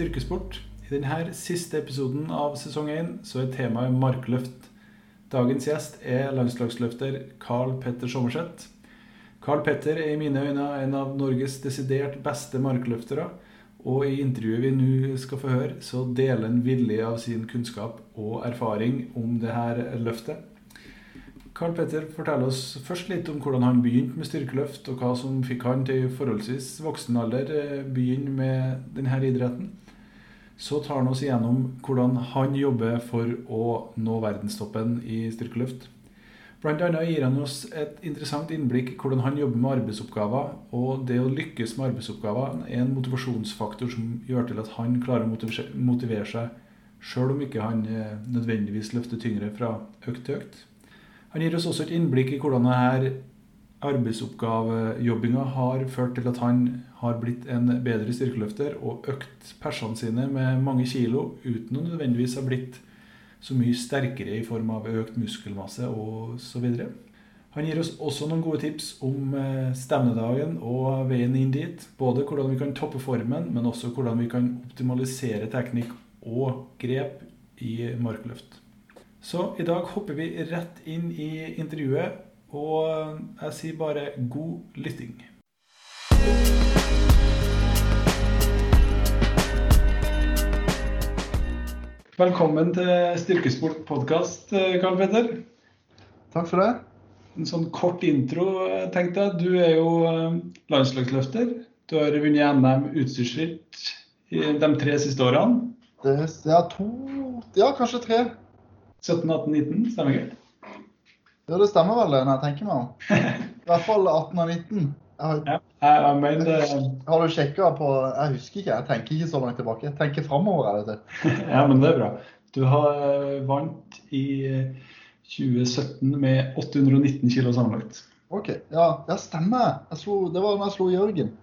Styrkesport. I denne siste episoden av sesong én så er temaet markløft. Dagens gjest er landslagsløfter Carl Petter Sommerseth. Carl Petter er i mine øyne en av Norges desidert beste markløftere. Og i intervjuet vi nå skal få høre, så deler han villig av sin kunnskap og erfaring om dette løftet. Karl Petter, fortell oss først litt om hvordan han begynte med styrkeløft, og hva som fikk han til forholdsvis voksen alder eh, begynne med denne idretten. Så tar han oss igjennom hvordan han jobber for å nå verdenstoppen i styrkeløft. Blant annet gir han oss et interessant innblikk i hvordan han jobber med arbeidsoppgaver. Og det å lykkes med arbeidsoppgaver er en motivasjonsfaktor som gjør til at han klarer å motivere seg, sjøl om ikke han eh, nødvendigvis løfter tyngre fra økt til økt. Han gir oss også et innblikk i hvordan denne arbeidsoppgavejobbinga har ført til at han har blitt en bedre styrkeløfter og økt persene sine med mange kilo uten å nødvendigvis ha blitt så mye sterkere i form av økt muskelmasse osv. Han gir oss også noen gode tips om eh, stevnedagen og veien inn dit. Både hvordan vi kan toppe formen, men også hvordan vi kan optimalisere teknikk og grep i markløft. Så i dag hopper vi rett inn i intervjuet, og jeg sier bare god lytting. Velkommen til Styrkesport podkast, Karl Petter. Takk for det. En sånn kort intro, tenkte jeg. Du er jo eh, landslagsløfter. Du har vunnet NM utstyrsfritt de tre siste årene. Det er to Ja, kanskje tre. 17, 18, 19, stemmer ikke? Ja, det stemmer vel når jeg tenker meg om. I hvert fall 18 og 19. Har, ja, jeg mener, har du sjekka på Jeg husker ikke, jeg tenker ikke så langt tilbake. Jeg tenker framover. ja, men det er bra. Du har eh, vant i 2017 eh, med 819 kg sammenlagt. OK. Ja, det stemmer. Slo, det var da jeg slo Jørgen.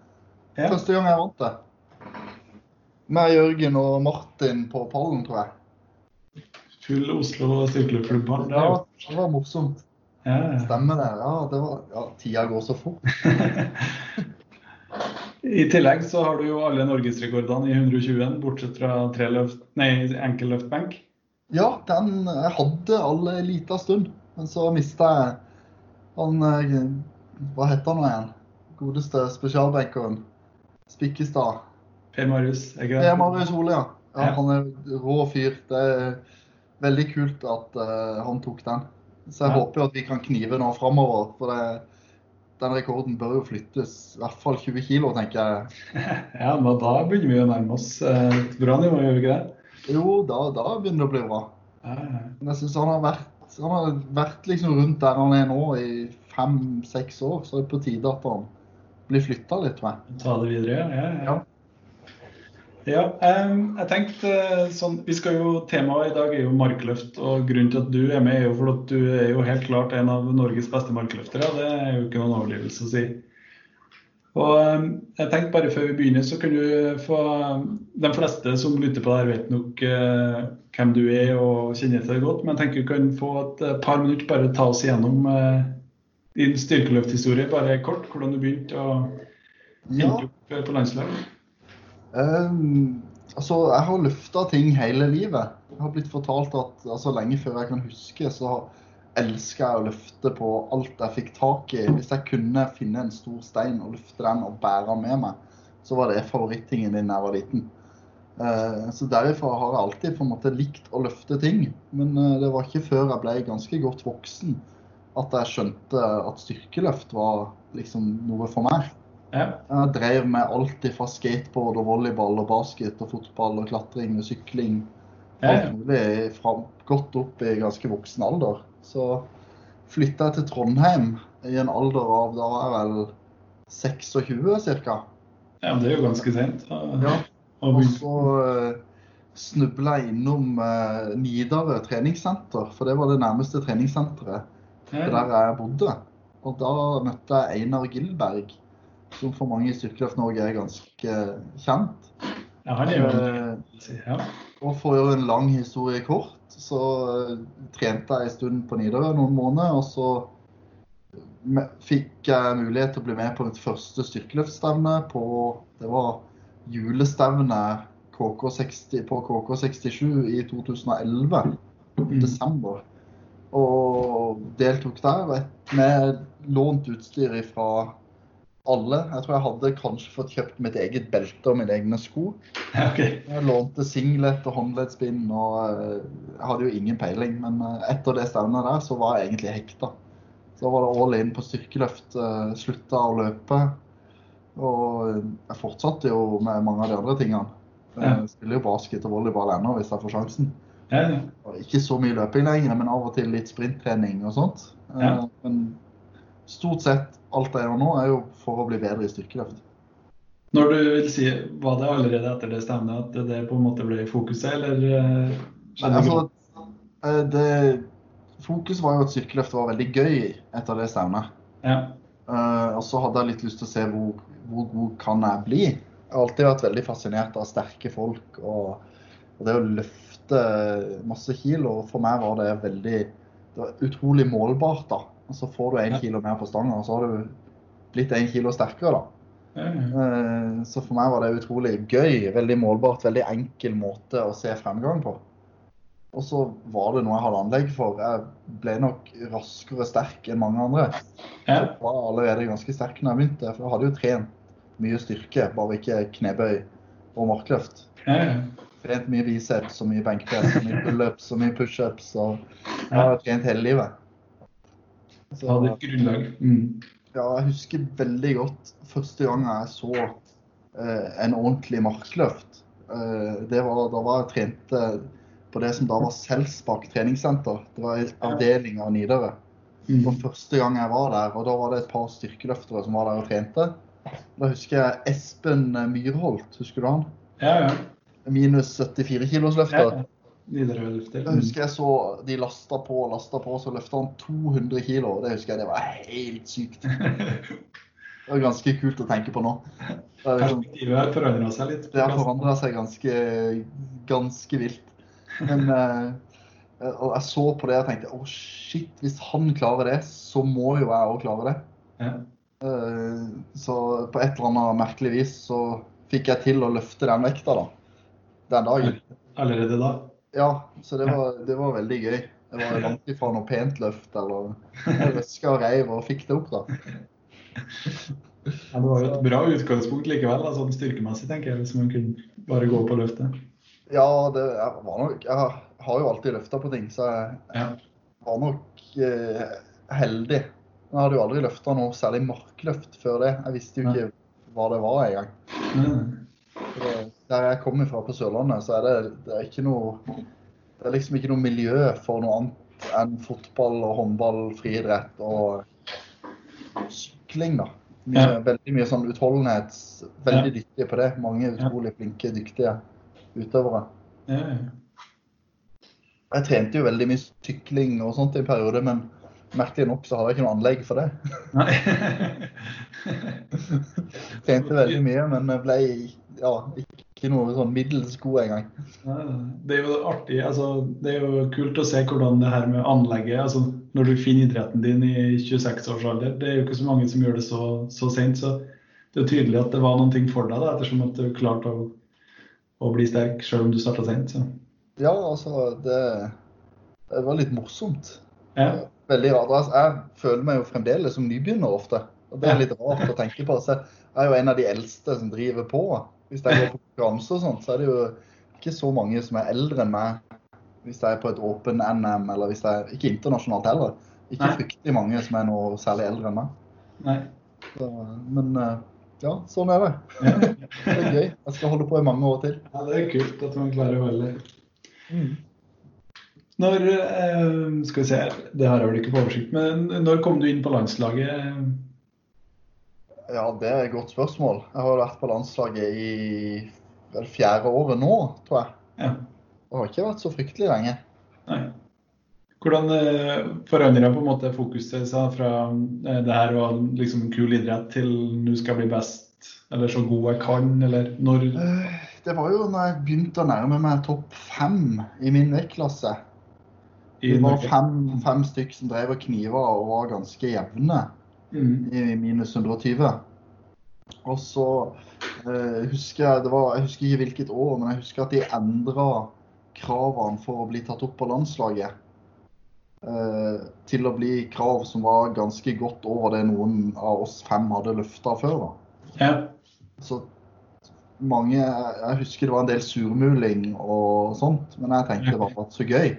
Ja. Første gang jeg vant det. Med Jørgen og Martin på pallen, tror jeg full Oslo sykkelklubb. Ja, det var morsomt. Ja. Stemmer det. Ja, det var, ja, tida går så fort. I tillegg så har du jo alle norgesrekordene i 120, bortsett fra tre løft, nei, enkel løftbenk. Ja, den jeg hadde alle lita stund. Men så mista jeg han eh, Hva heter han igjen? Godeste spesialbenkeren. Spikkestad. Per Marius, ikke det? Per Marius Ole, ja. ja. Han er rå fyr. Det er veldig kult at uh, han tok den. Så jeg ja. håper jo at vi kan knive nå framover. For det, den rekorden bør jo flyttes i hvert fall 20 kg, tenker jeg. Ja, men da begynner vi å nærme oss et uh, bra nivå, gjør vi ikke det? Jo, da, da, begynner det å bli bra. Ja, ja. Men jeg syns han har vært han har vært liksom rundt der han er nå i fem-seks år, så er det på tide at han blir flytta litt, med. Ta det videre, ja. ja. Ja, jeg tenkte eh, sånn, vi skal jo, Temaet i dag er jo markløft. og Grunnen til at du er med, er jo for at du er jo helt klart en av Norges beste markløftere. Det er jo ikke noen overdrivelse å si. Og jeg tenkte bare Før vi begynner, så kan du få De fleste som lytter på det her, vet nok eh, hvem du er og kjenner til deg godt. Men jeg tenker du kan få et par minutter bare ta oss igjennom eh, din styrkeløfthistorie. Bare kort, hvordan du begynte og endte opp på landslaget. Um, altså, jeg har lufta ting hele livet. Jeg har blitt fortalt at altså, lenge før jeg kan huske, så elska jeg å løfte på alt jeg fikk tak i. Hvis jeg kunne finne en stor stein og løfte den og bære den med meg, så var det favorittingen din da jeg var liten. Uh, så Derifra har jeg alltid på en måte likt å løfte ting. Men uh, det var ikke før jeg ble ganske godt voksen at jeg skjønte at styrkeløft var liksom noe for meg. Ja. Jeg drev med alt fra skateboard og volleyball og basket og fotball og klatring og sykling. Alt mulig fra godt opp i ganske voksen alder. Så flytta jeg til Trondheim i en alder av da er vel 26 ca. Ja, det er jo ganske sent. Ja. Og så uh, snubla jeg innom uh, Nidarø treningssenter, for det var det nærmeste treningssenteret der jeg bodde. Og da møtte jeg Einar Gilberg som for mange i Styrkeløft-Norge er ganske kjent. Ja, han er jo eh, ja. Og for å gjøre en lang historie kort, så eh, trente jeg en stund på Nidarø noen måneder. Og så fikk jeg mulighet til å bli med på mitt første styrkeløftstevne på Det var julestevne KK60, på KK67 i 2011, Mm. desember. Og deltok der med lånt utstyr fra alle. Jeg tror jeg hadde kanskje fått kjøpt mitt eget belte og mine egne sko. Okay. Jeg lånte singlet og håndleddsbind, og eh, jeg hadde jo ingen peiling. Men eh, etter det stevnet der, så var jeg egentlig hekta. Så var det all in på styrkeløft. eh, Slutta å løpe. Og jeg fortsatte jo med mange av de andre tingene. Jeg spiller jo basket og volleyball ennå hvis jeg får sjansen. Ja, ja. Og ikke så mye løping lenger, men av og til litt sprinttrening og sånt. Ja. Men stort sett alt jeg gjør nå, er jo for å bli bedre i styrkeløft. Når du vil si, var det allerede etter det stevnet at det på en måte ble fokuset, eller eh, Altså, eh, det, fokus var jo at styrkeløft var veldig gøy etter det stevnet. Ja. Uh, og så hadde jeg litt lyst til å se hvor, hvor god kan jeg bli. Jeg har alltid vært veldig fascinert av sterke folk og, og det å løfte masse kilo. For meg var det veldig det var utrolig målbart. da. Og så får du én kilo mer på stanga, og så har du blitt én kilo sterkere. da. Eh, Så for meg var det utrolig gøy. Veldig målbart, veldig enkel måte å se fremgang på. Og så var det noe jeg hadde anlegg for. Jeg ble nok raskere sterk enn mange andre. ja. Jeg var allerede ganske sterk når jeg begynte, for jeg hadde jo trent mye styrke, bare ikke knebøy og markløft. ja. Trent mye biceps og mye benkpress og mye pullups og mye pushups. og Jeg har trent hele livet. Så- Hadde et grunnlag. Mm. ja, jeg husker veldig godt første gang jeg så eh, en ordentlig markløft. Eh, det var, da var jeg trente på det som da var Selsbakk treningssenter. Det var en avdeling av Nidarø. Det var Mm. første gang jeg var der, og da var det et par styrkeløftere som var der og trente. Da husker jeg Espen Myrholt, husker du han? Ja, ja. Minus 74 kilos ja. Løfter. Nidarøløfter. Jeg husker jeg så de lasta på og lasta på, så løfta han 200 kilo. Det husker jeg, det var helt sykt. Det var ganske kult å tenke på nå. Er liksom, Perspektivet har forandra seg litt. det har forandra seg ganske, ganske vilt. Men eh, og jeg så på det og tenkte å shit, hvis han klarer det, så må jo jeg òg klare det. Ja. Eh, Så på et eller annet merkelig vis så fikk jeg til å løfte den vekta da, den dagen. Allerede da. Ja, så det var, det var veldig gøy. Det var langt ifra noe pent løft, eller jeg røska og reiv og fikk det opp, da. Ja, det var jo et bra utgangspunkt likevel, da, sånn styrkemessig, tenker jeg, hvis man kunne bare gå på løftet. Ja, det jeg var nok Jeg har- jo alltid løfta på ting, så jeg Ja. var nok eh, heldig. Jeg hadde jo aldri løfta noe særlig markløft før det. Jeg visste jo ikke hva det var engang. Der jeg kommer fra på Sørlandet, så er det, det er ikke noe Det er liksom ikke noe miljø for noe annet enn fotball og håndball, friidrett og sykling, da. Mye, Ja. Veldig mye sånn utholdenhet. Veldig dyktige på det. Mange utrolig flinke, dyktige utøvere. Ja, ja. Jeg trente jo veldig mye sykling og sånt i en periode, men merkelig nok så har jeg ikke noe anlegg for det. Nei. Trente veldig mye, men ble ja, ikke noe sånn middels god engang. Det er jo artig, altså, det er jo kult å se hvordan det her med anlegget altså, Når du finner idretten din i 26-årsalder, det er jo ikke så mange som gjør det så, så sent. Så det er tydelig at det var noen ting for deg, da, ettersom at du klarte å, å bli sterk selv om du starta sent. Så. Ja, altså, det, det var litt morsomt. Ja. Veldig rart. Altså, jeg føler meg jo fremdeles som nybegynner ofte. Og det er litt rart å tenke på. Så jeg er jo en av de eldste som driver på. Hvis jeg går på konkurranse og sånt, så er det jo ikke så mange som er eldre enn meg. Hvis jeg er på et åpen NM, eller hvis jeg Ikke internasjonalt heller. Ikke Nei. fryktelig mange som er noe særlig eldre enn meg. Nei. Så, men eh, ja, sånn er det. Ja. Det er gøy. Jeg skal holde på i mange år til. ja, det er kult at man klarer å holde Når eh, Skal vi se, det har jeg vel ikke på oversikt, men når kom du inn på landslaget? Ja, det er et godt spørsmål. Jeg har vært på landslaget i vel fjerde året nå, tror jeg. Ja. Det har ikke vært så fryktelig lenge. Nei. Hvordan forandrer forandra på en måte fokuset seg fra eh, det her var liksom kul idrett til nå skal bli best, eller så god jeg kan, eller når Eh, Det var jo når jeg begynte å nærme meg topp fem i min vektklasse. Det var fem, fem stykk som drev og kniva og var ganske jevne Mm. i minus 120. Og så eh, husker jeg det var, Jeg husker ikke hvilket år, men jeg husker at de endra kravene for å bli tatt opp på landslaget. Eh, til å bli krav som var ganske godt over det noen av oss fem hadde løfta før. Ja. Så mange Jeg husker det var en del surmuling og sånt, men jeg tenkte bare at så gøy.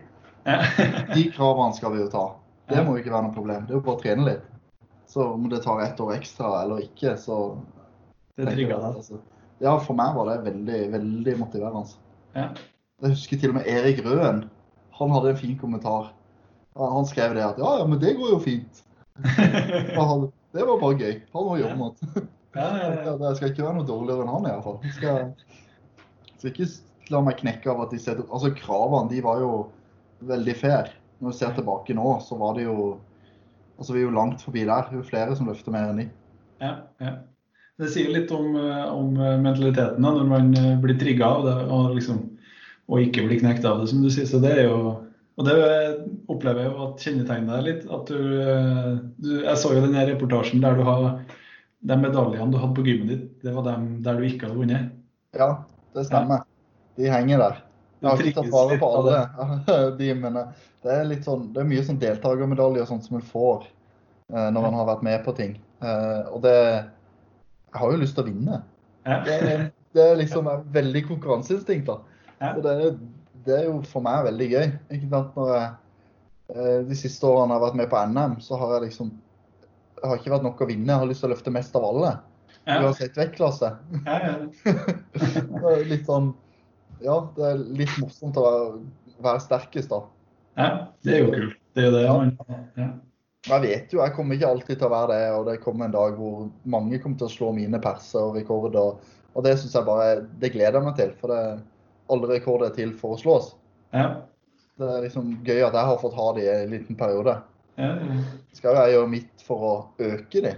De kravene skal vi jo ta. Det må jo ikke være noe problem. Det er jo bare å trene litt. Så om det tar ett år ekstra eller ikke, så Det jeg trigga deg. altså, Ja, for meg var det veldig, veldig motiverende. Altså. Ja. Jeg husker til og med Erik Røen. Han hadde en fin kommentar. Han skrev det at ja, ja, men det går jo fint. Han, det var bare gøy. Han må gjøre noe. ja, ja, ja. Det skal ikke være noe dårligere enn han i hvert fall. Jeg Skal, skal ikke la meg knekke av at de setter Altså, kravene, de var jo veldig fair. Når vi ser tilbake nå, så var det jo Altså, vi er jo langt forbi der. Det er jo flere som løfter mer enn ni. Ja, ja. Det sier litt om, eh, om mentaliteten da, når man eh, blir trigga av det og, liksom, og ikke blir knekt av det, som du sier. Så det er jo Og det opplever jeg jo at kjennetegner deg litt. At du, eh, du Jeg så jo den reportasjen der du har de medaljene du hadde på gymmet ditt, det var dem der du ikke hadde vunnet. Ja, det stemmer. De henger der. Jeg har ikke tatt vare på alle de, men eh, det er litt sånn, det er mye sånn deltakermedaljer og sånt som en får eh, når man har vært med på ting. Eh, og det Jeg har jo lyst til å vinne. Det det er liksom er veldig konkurranseinstinkt. da. Og det, det er jo for meg veldig gøy. ikke sant? Når jeg, de siste årene jeg har vært med på NM, så har jeg liksom det har ikke vært nok å vinne. Jeg har lyst til å løfte mest av alle. Uansett vektklasse. Litt sånn Ja, det er litt morsomt å være, være sterkest, da. ja, det er jo kult. Det er jo det Ja. ja. Jeg vet jo, jeg kommer ikke alltid til å være det, og det kommer en dag hvor mange kommer til å slå mine perser og rekorder. Og det syns jeg bare Det gleder jeg meg til, for det, alle rekorder er til for å slås. Ja. Det er liksom gøy at jeg har fått ha de i en liten periode. Ja, ja. Skal jo jeg gjøre mitt for å øke de?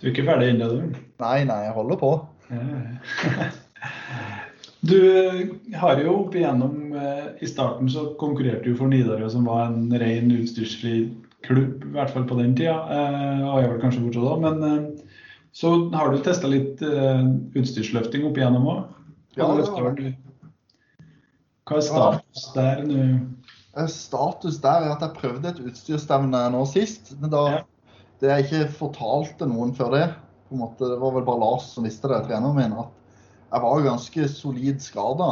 Du er ikke ferdig ennå, du? Nei, nei, jeg holder på. Ja, ja. Du har jo opp igjennom eh, I starten så konkurrerte du for Nidarø, som var en ren utstyrsfri klubb, i hvert fall på den tida. eh, Og er vel kanskje fortsatt da. Men eh, så har du testa litt eh, utstyrsløfting opp igjennom òg. Ja, Hva er status der nå? Eh, Status der er at jeg prøvde et utstyrsstevne nå sist. Men da, det jeg ikke fortalte noen før det, på en måte, det var vel bare Lars som visste det, treneren min, at jeg var ganske solid skada.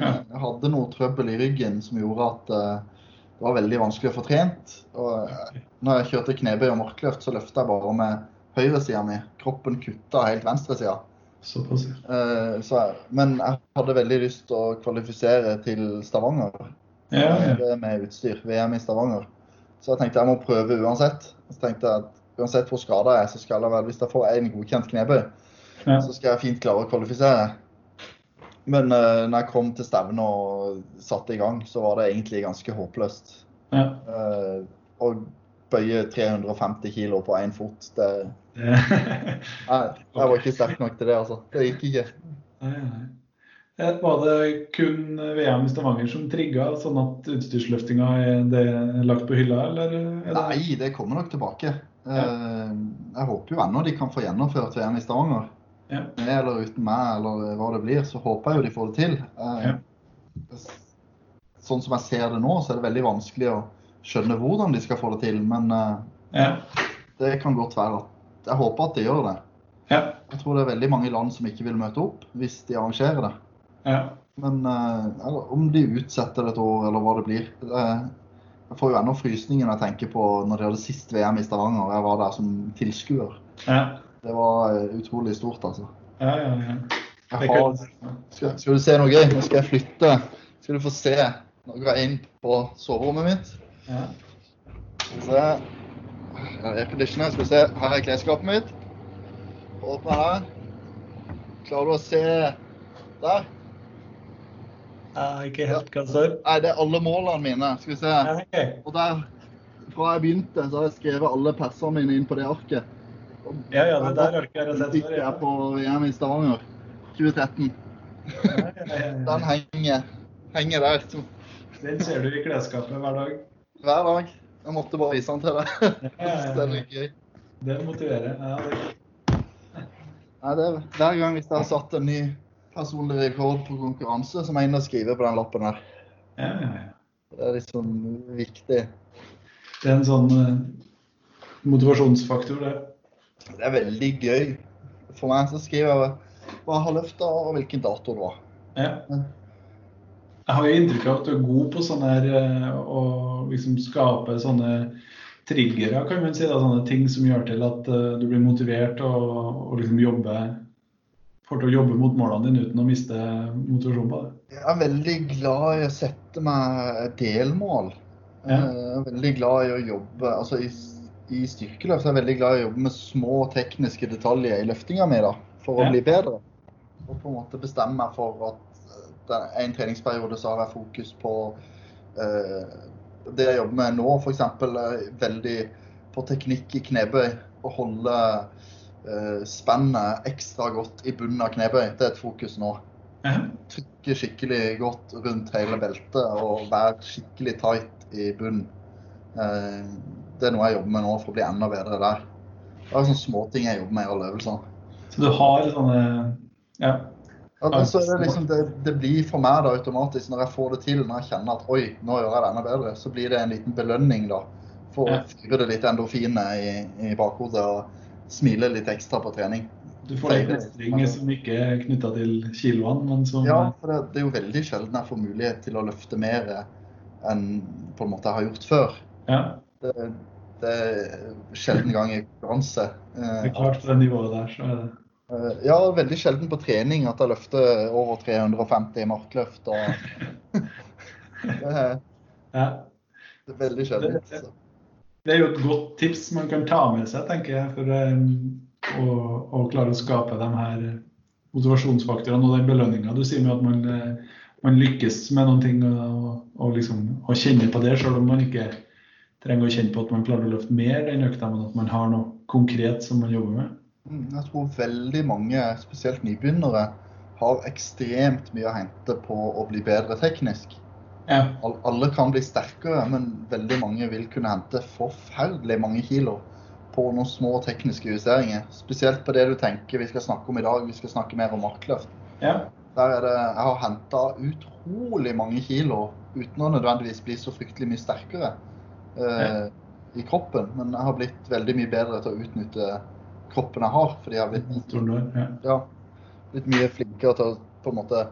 Jeg hadde noe trøbbel i ryggen som gjorde at eh, det var veldig vanskelig å få trent. Og eh, når jeg kjørte knebøy og markløft, så løfta jeg bare med høyresida mi. Kroppen kutta helt venstresida. Såpass, ja. Eh, men jeg hadde veldig lyst til å kvalifisere til Stavanger Ja, ja. med utstyr. VM i Stavanger. Så jeg tenkte jeg må prøve uansett. Så tenkte jeg at uansett hvor skada jeg er, så skal jeg vel, hvis jeg får én godkjent knebøy, Ja. så skal jeg fint klare å kvalifisere. Men uh, når jeg kom til stevnet og satte i gang, så var det egentlig ganske håpløst. ja. Uh, å bøye 350 kilo på én fot, det Det- jeg, var ikke sterk nok til det, altså. Det gikk ikke. Nei, nei. Eh, Var det kun VM i Stavanger som trigga, sånn at utstyrsløftinga er, lagt på hylla, eller? Er det... Nei, det kommer nok tilbake. Eh, jeg håper jo ennå de kan få gjennomført VM i Stavanger. Ja. Med eller uten meg, eller hva det blir, så håper jeg jo de får det til. Eh, Ja. Sånn som jeg ser det nå, så er det veldig vanskelig å skjønne hvordan de skal få det til. Men eh, Ja. det kan godt være at Jeg håper at de gjør det. Ja. Jeg tror det er veldig mange land som ikke vil møte opp hvis de arrangerer det. ja. Men eh, eller, om de utsetter det et år, eller hva det blir eh, Jeg får jo ennå frysninger når jeg tenker på når de hadde sist VM i Stavanger. Jeg var der som tilskuer. Ja. Det var eh, utrolig stort, altså. Ja, ja, ja. Har, skal, skal du se noe gøy? Nå skal jeg flytte. Skal du få se. noe inn på soverommet mitt. Ja. Skal vi se. Her er airconditioner. Skal vi se. Her er klesskapet mitt. Åpne her. Klarer du å se der? Ikke helt det. Nei, det er alle målene mine. Skal vi se. Og der, fra jeg begynte, så har jeg skrevet alle persene mine inn på det arket. Ja, ja, det der ikke jeg sett Fikk før. Ja. på VM i Stavanger 2013. Ja, ja, ja, ja. Den henger, henger der Den ser du i klesskapet hver dag. hver dag. Jeg måtte bare vise den til deg. Det er litt gøy. Det motiverer. Ja, det... Nei, det er Hver gang hvis jeg har satt en ny personlig rekord på konkurranse, så må jeg inn og skrive på den lappen her. Ja, ja, ja. Det er liksom viktig. Det er en sånn eh, motivasjonsfaktor, det. Det er veldig gøy. For meg så skriver jeg hva jeg har løfta og hvilken dato det var. Ja. Jeg har jo inntrykk av at du er god på sånn her eh, å liksom skape sånne triggere, kan man si. Da, sånne ting som gjør til at eh, du blir motivert og, og liksom jobber får til å jobbe mot målene dine uten å miste motivasjon på det. Jeg er veldig glad i å sette meg delmål. Ja. Jeg er veldig glad i å jobbe altså i, styrkeløft er jeg veldig glad i å jobbe med små tekniske detaljer i løftinga mi for å Ja. bli bedre. Og på en måte bestemme meg for at eh, en treningsperiode så har jeg fokus på eh, det jeg jobber med nå, f.eks. veldig på teknikk i knebøy. Å holde eh, spennet ekstra godt i bunnen av knebøy. Det er et fokus nå Ja. trykke skikkelig godt rundt hele beltet og være skikkelig tight i bunnen. Eh, Det er noe jeg jobber med nå for å bli enda bedre der. Det er sånne småting jeg jobber med i alle øvelser. Så du har sånne Ja. Ja, det, liksom, det, det blir for meg da automatisk, når jeg får det til, når jeg kjenner at oi, nå gjør jeg det enda bedre, så blir det en liten belønning da. For å fyre det litt endorfiner i, i bakhodet og smile litt ekstra på trening. Du får litt mestring som ikke er knytta til kiloene, men som Ja, for det, det er jo veldig sjelden jeg får mulighet til å løfte mer enn på en måte jeg har gjort før. ja, Det, det er sjelden gang i konkurranse. det Eh, er klart på det nivået der, så er det eh, ja, veldig sjelden på trening at jeg løfter over 350 i markløft. Og det, er, Ja. det er veldig sjelden. Det- det- Det er jo et godt tips man kan ta med seg, tenker jeg, for um, å, å klare å skape de her motivasjonsfaktorene og den belønninga. Du sier med at man, eh, man lykkes med noen ting og, og liksom og kjenner på det, selv om man ikke trenger å kjenne på at man klarer å løfte mer den økta, men at man har noe konkret som man jobber med. Mm, Jeg tror veldig mange, spesielt nybegynnere, har ekstremt mye å hente på å bli bedre teknisk. Ja. Alle kan bli sterkere, men veldig mange vil kunne hente forferdelig mange kilo på noen små tekniske justeringer. Spesielt på det du tenker vi skal snakke om i dag. Vi skal snakke mer om markløft. ja. Der er det, jeg har henta utrolig mange kilo uten å nødvendigvis bli så fryktelig mye sterkere eh, i kroppen. Men jeg har blitt veldig mye bedre til å utnytte kroppen jeg har. Fordi jeg har blitt ja. ja, blitt mye flinkere til å på en måte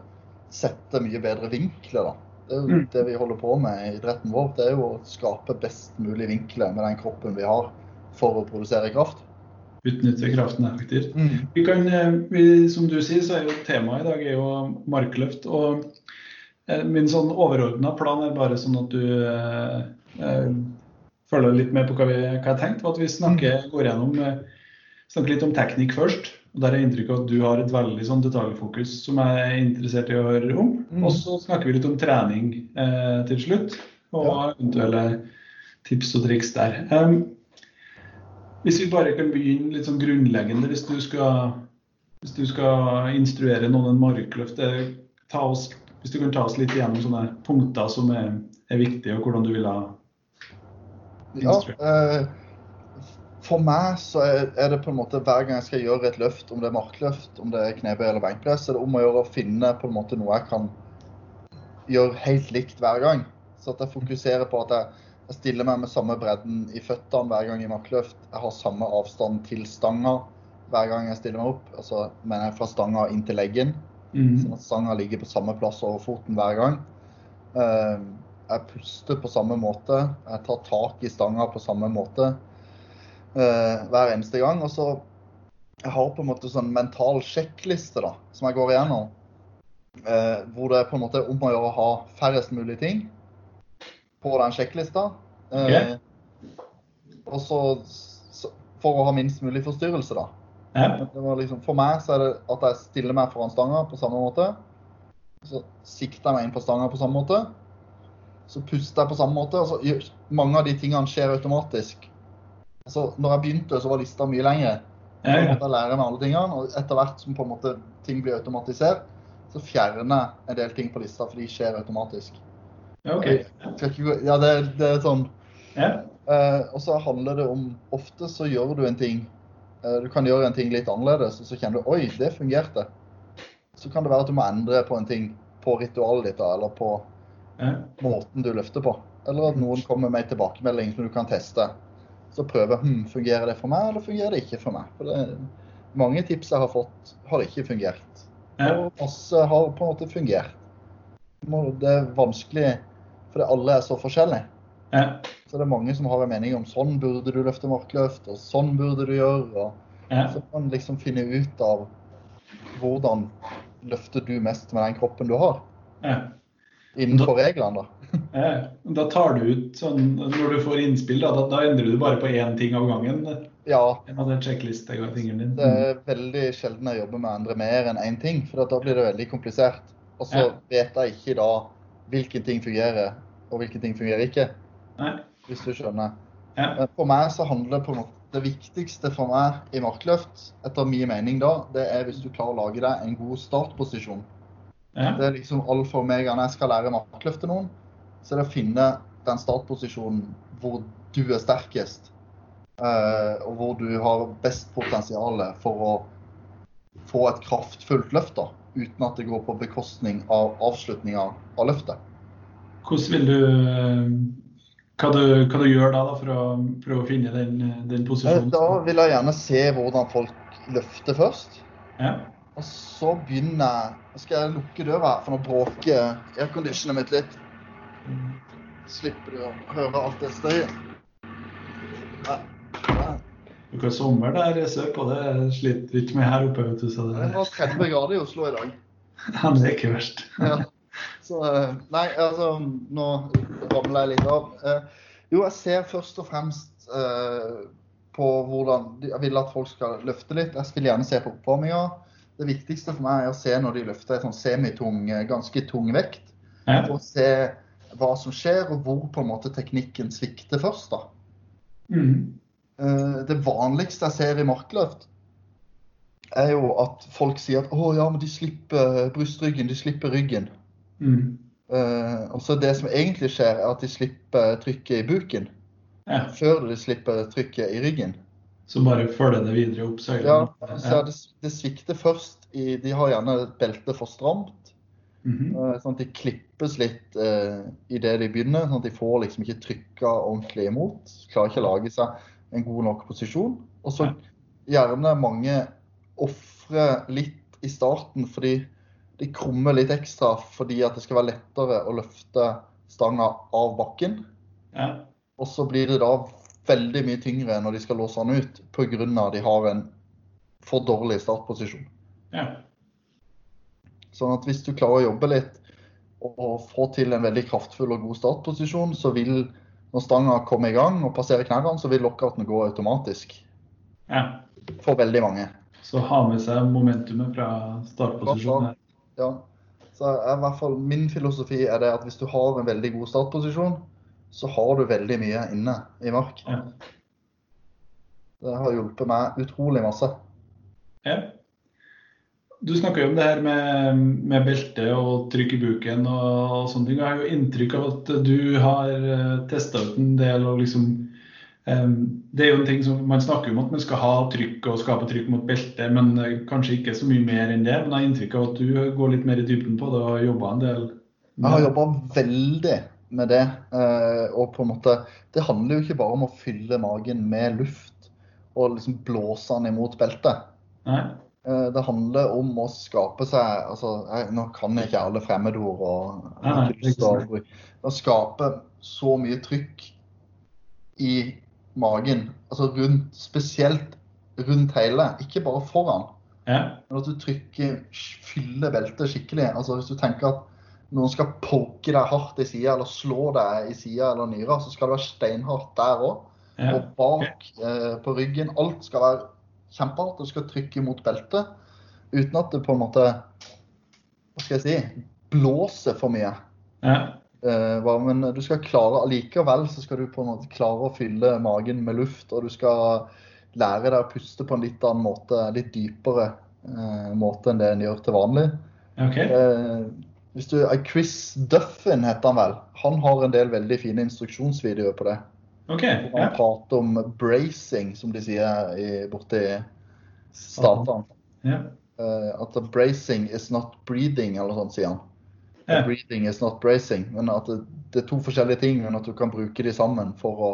sette mye bedre vinkler. da. Det er jo Mm. det vi holder på med i idretten vår. Det er jo å skape best mulig vinkler med den kroppen vi har for å produsere kraft. Utnytte kraften effektivt. Mm. Vi kan, eh, vi, som du sier, så er jo temaet i dag er jo markløft. og eh, Min sånn overordna plan er bare sånn at du eh, følger litt med på hva, vi, hva jeg tenkte. At vi snakker, går gjennom, eh, snakker litt om teknikk først. og Der er av at du har et veldig sånn detaljfokus som jeg er interessert i å høre om. Mm. Og så snakker vi litt om trening eh, til slutt, og eventuelle tips og triks der. Um, hvis vi bare kan begynne litt sånn grunnleggende, hvis du skal, hvis du skal instruere noen en markløft, eh, ta oss, hvis du kan ta oss litt igjennom sånne punkter som er, er viktige, og hvordan du vil ha Ja, eh, for meg så er, det på en måte hver gang jeg skal gjøre et løft, om det er markløft, om det er knebøy eller benkpress, er det om å gjøre å finne på en måte noe jeg kan gjøre helt likt hver gang. Så at jeg fokuserer på at jeg, jeg stiller meg med samme bredden i føttene hver gang i markløft. Jeg har samme avstand til stanga hver gang jeg stiller meg opp. Altså mener jeg fra stanga inn til leggen. mm. Sånn at stanga ligger på samme plass over foten hver gang. Eh, Jeg puster på samme måte. Jeg tar tak i stanga på samme måte eh, hver eneste gang. Og så jeg har på en måte sånn mental sjekkliste da, som jeg går igjennom. Eh, hvor det er på en måte om å gjøre å ha færrest mulig ting på den sjekklista. Eh, Og så, så for å ha minst mulig forstyrrelse, da. Ja. Det var liksom, for meg så er det at jeg stiller meg foran stanga på samme måte. Så sikter jeg meg inn på stanga på samme måte. Så puster jeg på samme måte. Altså, Mange av de tingene skjer automatisk. Altså, når jeg begynte, så var lista mye lengre. Ja, ja. jeg meg alle tingene, og etter hvert som på en måte ting blir automatisert, så fjerner jeg en del ting på lista, for de skjer automatisk. ja, okay. Ikke Ja, det, det er sånn Ja. Eh, og så handler det om Ofte så gjør du en ting Eh, Du kan gjøre en ting litt annerledes, og så kjenner du oi, det fungerte. Så kan det være at du må endre på en ting på ritualet ditt, da, eller på. Måten du løfter på. Eller at noen kommer med en tilbakemelding som du kan teste. Så prøve hm, fungerer det for meg, eller fungerer det ikke for meg. For det, mange tips jeg har fått, har ikke fungert. Og masse har på en måte fungert. Det er vanskelig, fordi alle er så forskjellige. Ja. Så det er mange som har en mening om sånn burde du løfte markløft, og sånn burde du gjøre. Og så kan man liksom finne ut av hvordan løfter du mest med den kroppen du har, Ja. Innenfor reglene. da. Ja. Da tar du ut sånn Når du får innspill, da, da, endrer du bare på én ting av gangen. Ja, checklistetingene din. det er veldig sjelden jeg jobber med å endre mer enn én ting, for da blir det veldig komplisert. Og så Ja. vet jeg ikke da hvilken ting fungerer, og hvilken ting fungerer ikke, Nei. hvis du skjønner. Ja. For meg så handler det på en måte det viktigste for meg i markløft, etter min mening da, det er hvis du klarer å lage deg en god startposisjon. Ja. Det er liksom alfa og omega når jeg skal lære markløft til noen. Så det er å finne den startposisjonen hvor du er sterkest. eh, og hvor du har best potensial for å få et kraftfullt løft. da, Uten at det går på bekostning av avslutninga av løftet. Hvordan vil du eh, Hva du, hva du gjør da, da for å prøve å finne den, den Eh, posisjonen? Da vil jeg gjerne se hvordan folk løfter først. Ja. Og så begynner Nå skal jeg lukke døra, for nå bråker airconditionet mitt litt. Slipper du å høre alt det støyet. Ja, ja. Dere har sommer der sørpå, det sliter ikke med her oppe. vet du, så Det det, var 30 grader i Oslo i dag. ja, det er ikke verst. Ja. Så eh, Nei, altså Nå ramler jeg litt av. Eh, Jo, jeg ser først og fremst eh, på hvordan Jeg vil at folk skal løfte litt. Jeg vil gjerne se på oppvarminga. Det viktigste for meg er å se når de løfter en sånn semitung, eh, ganske tung vekt. Ja. Og se hva som skjer, og hvor på en måte teknikken svikter først. da. Mm. Eh, Det vanligste jeg ser i markløft, er jo at folk sier at å ja, men de slipper brystryggen, de slipper ryggen. Mm. Eh, og så det som egentlig skjer, er at de slipper trykket i buken ja. før de slipper trykket i ryggen. Så bare følge det videre opp søylen. Ja, så det, det svikter først i De har gjerne beltet for stramt, Mm -hmm. sånn at de klippes litt eh, idet de begynner. Sånn at de får liksom ikke trykka ordentlig imot. Klarer ikke å lage seg en god nok posisjon. Og så gjerne mange ofrer litt i starten fordi de krummer litt ekstra fordi at det skal være lettere å løfte stanga av bakken. Ja. Og så blir det da veldig mye tyngre når de skal låse den ut pga. at de har en for dårlig startposisjon. ja. Sånn at hvis du klarer å jobbe litt og få til en veldig kraftfull og god startposisjon, så vil når stanga kommer i gang og passerer knærne, så vil lockouten gå automatisk. ja. For veldig mange. Så ha med seg momentumet fra startposisjonen. her. Ja. Så er i hvert fall min filosofi er det at hvis du har en veldig god startposisjon, så har du veldig mye inne i mark. Ja. Det har hjulpet meg utrolig masse. Ja. Du snakker jo om det her med, med belte og trykk i buken og, og sånne ting. Jeg har jo inntrykk av at du har uh, testa ut en del og liksom Det er jo en ting som Man snakker om at man skal ha trykk og skape trykk mot beltet, men eh, kanskje ikke så mye mer enn det. Men jeg har inntrykk av at du går litt mer i dybden på det og har jobba en del. Jeg har jobba veldig med det. eh, Og på en måte Det handler jo ikke bare om å fylle magen med luft og liksom blåse den imot beltet. Nei? Eh, Det handler om å skape seg altså, jeg, Nå kan jeg ikke alle fremmedord. og Nei, lyst å Å skape så mye trykk i magen, altså rundt, spesielt rundt hele, ikke bare foran. Ja. Men at du trykker, fyller beltet skikkelig. Altså Hvis du tenker at noen skal poke deg hardt i sida eller slå deg i sida eller nyra, så skal det være steinhardt der òg. ja. Og bak eh, på ryggen. Alt skal være kjempehardt. Du skal trykke mot beltet uten at det på en måte Hva skal jeg si blåser for mye. ja. Eh, men du skal klare allikevel så skal du på en måte klare å fylle magen med luft, og du skal lære deg å puste på en litt annen måte, litt dypere eh, måte enn det en gjør til vanlig. Okay. Eh, hvis du, Chris Duffin heter han vel. Han har en del veldig fine instruksjonsvideoer på det. OK. han Ja. prater om bracing, som de sier i, borti statene. Ja. Uh, at bracing is not breathing, eller sånn sier han. Ja. Breathing is not bracing. Men at det, det er to forskjellige ting, men at du kan bruke de sammen for å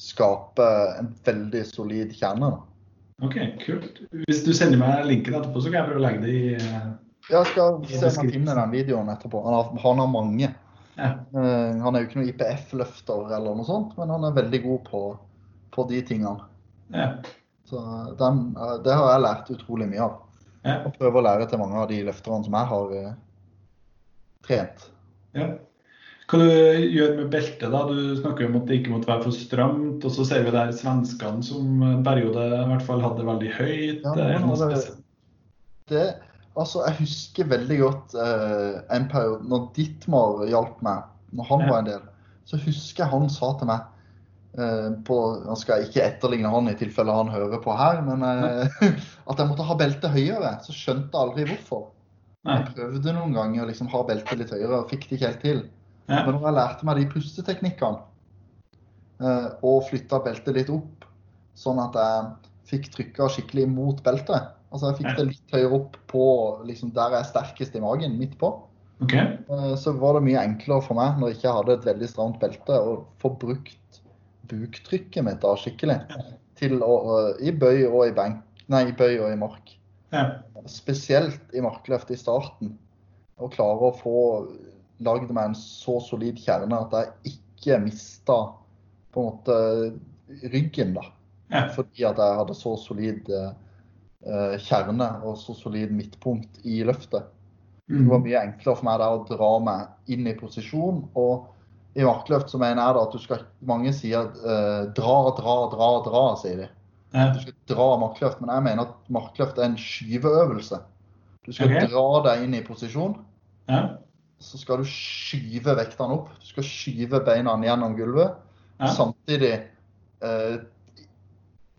skape en veldig solid kjerne. OK, kult. Hvis du sender meg linken etterpå, så kan jeg prøve å legge det i eh, Jeg skal se om han finner den videoen etterpå. Han har, han har mange. Ja. Eh, han er jo ikke noen IPF-løfter eller noe sånt, men han er veldig god på, på de tingene. ja. Så den, eh, det har jeg lært utrolig mye av. ja. Og prøver å lære til mange av de løfterne som jeg har uh, trent. Ja. Hva du gjør med beltet, da? Du snakker jo om at det ikke måtte være for stramt. Og så ser vi der svenskene som en periode i hvert fall hadde det veldig høyt. Ja, Det spesielt. Det, altså, jeg husker veldig godt eh, en periode når Dittmar hjalp meg, når han var en del, så husker jeg han sa til meg eh, på, Nå skal ikke etterligne han i tilfelle han hører på her, men eh, at jeg måtte ha beltet høyere. Så skjønte jeg aldri hvorfor. Jeg prøvde noen ganger å liksom ha beltet litt høyere og fikk det ikke helt til. Ja. Men når jeg lærte meg de pusteteknikkene eh, og flytta beltet litt opp, sånn at jeg fikk trykka skikkelig mot beltet Altså jeg fikk det litt høyere opp på liksom der jeg er sterkest i magen, midt på. OK. Eh, Så var det mye enklere for meg når jeg ikke hadde et veldig stramt belte, å få brukt buktrykket mitt da skikkelig til å, i bøy og i benk Nei, i bøy og i mark. Ja. Spesielt i markløft i starten. Å klare å få lagd meg en så solid kjerne at jeg ikke mista på en måte ryggen, da. Ja. Fordi at jeg hadde så solid eh, kjerne og så solid midtpunkt i løftet. Det var Mm. mye enklere for meg å dra meg inn i posisjon. Og i markløft så mener jeg at du skal Mange sier eh, dra, dra, dra, dra, sier de. Ja. Du skal dra markløft, men jeg mener at markløft er en skyveøvelse. Du skal okay. dra deg inn i posisjon, Ja. så skal du skyve vektene opp. Du skal skyve beina gjennom gulvet. Ja. Samtidig eh,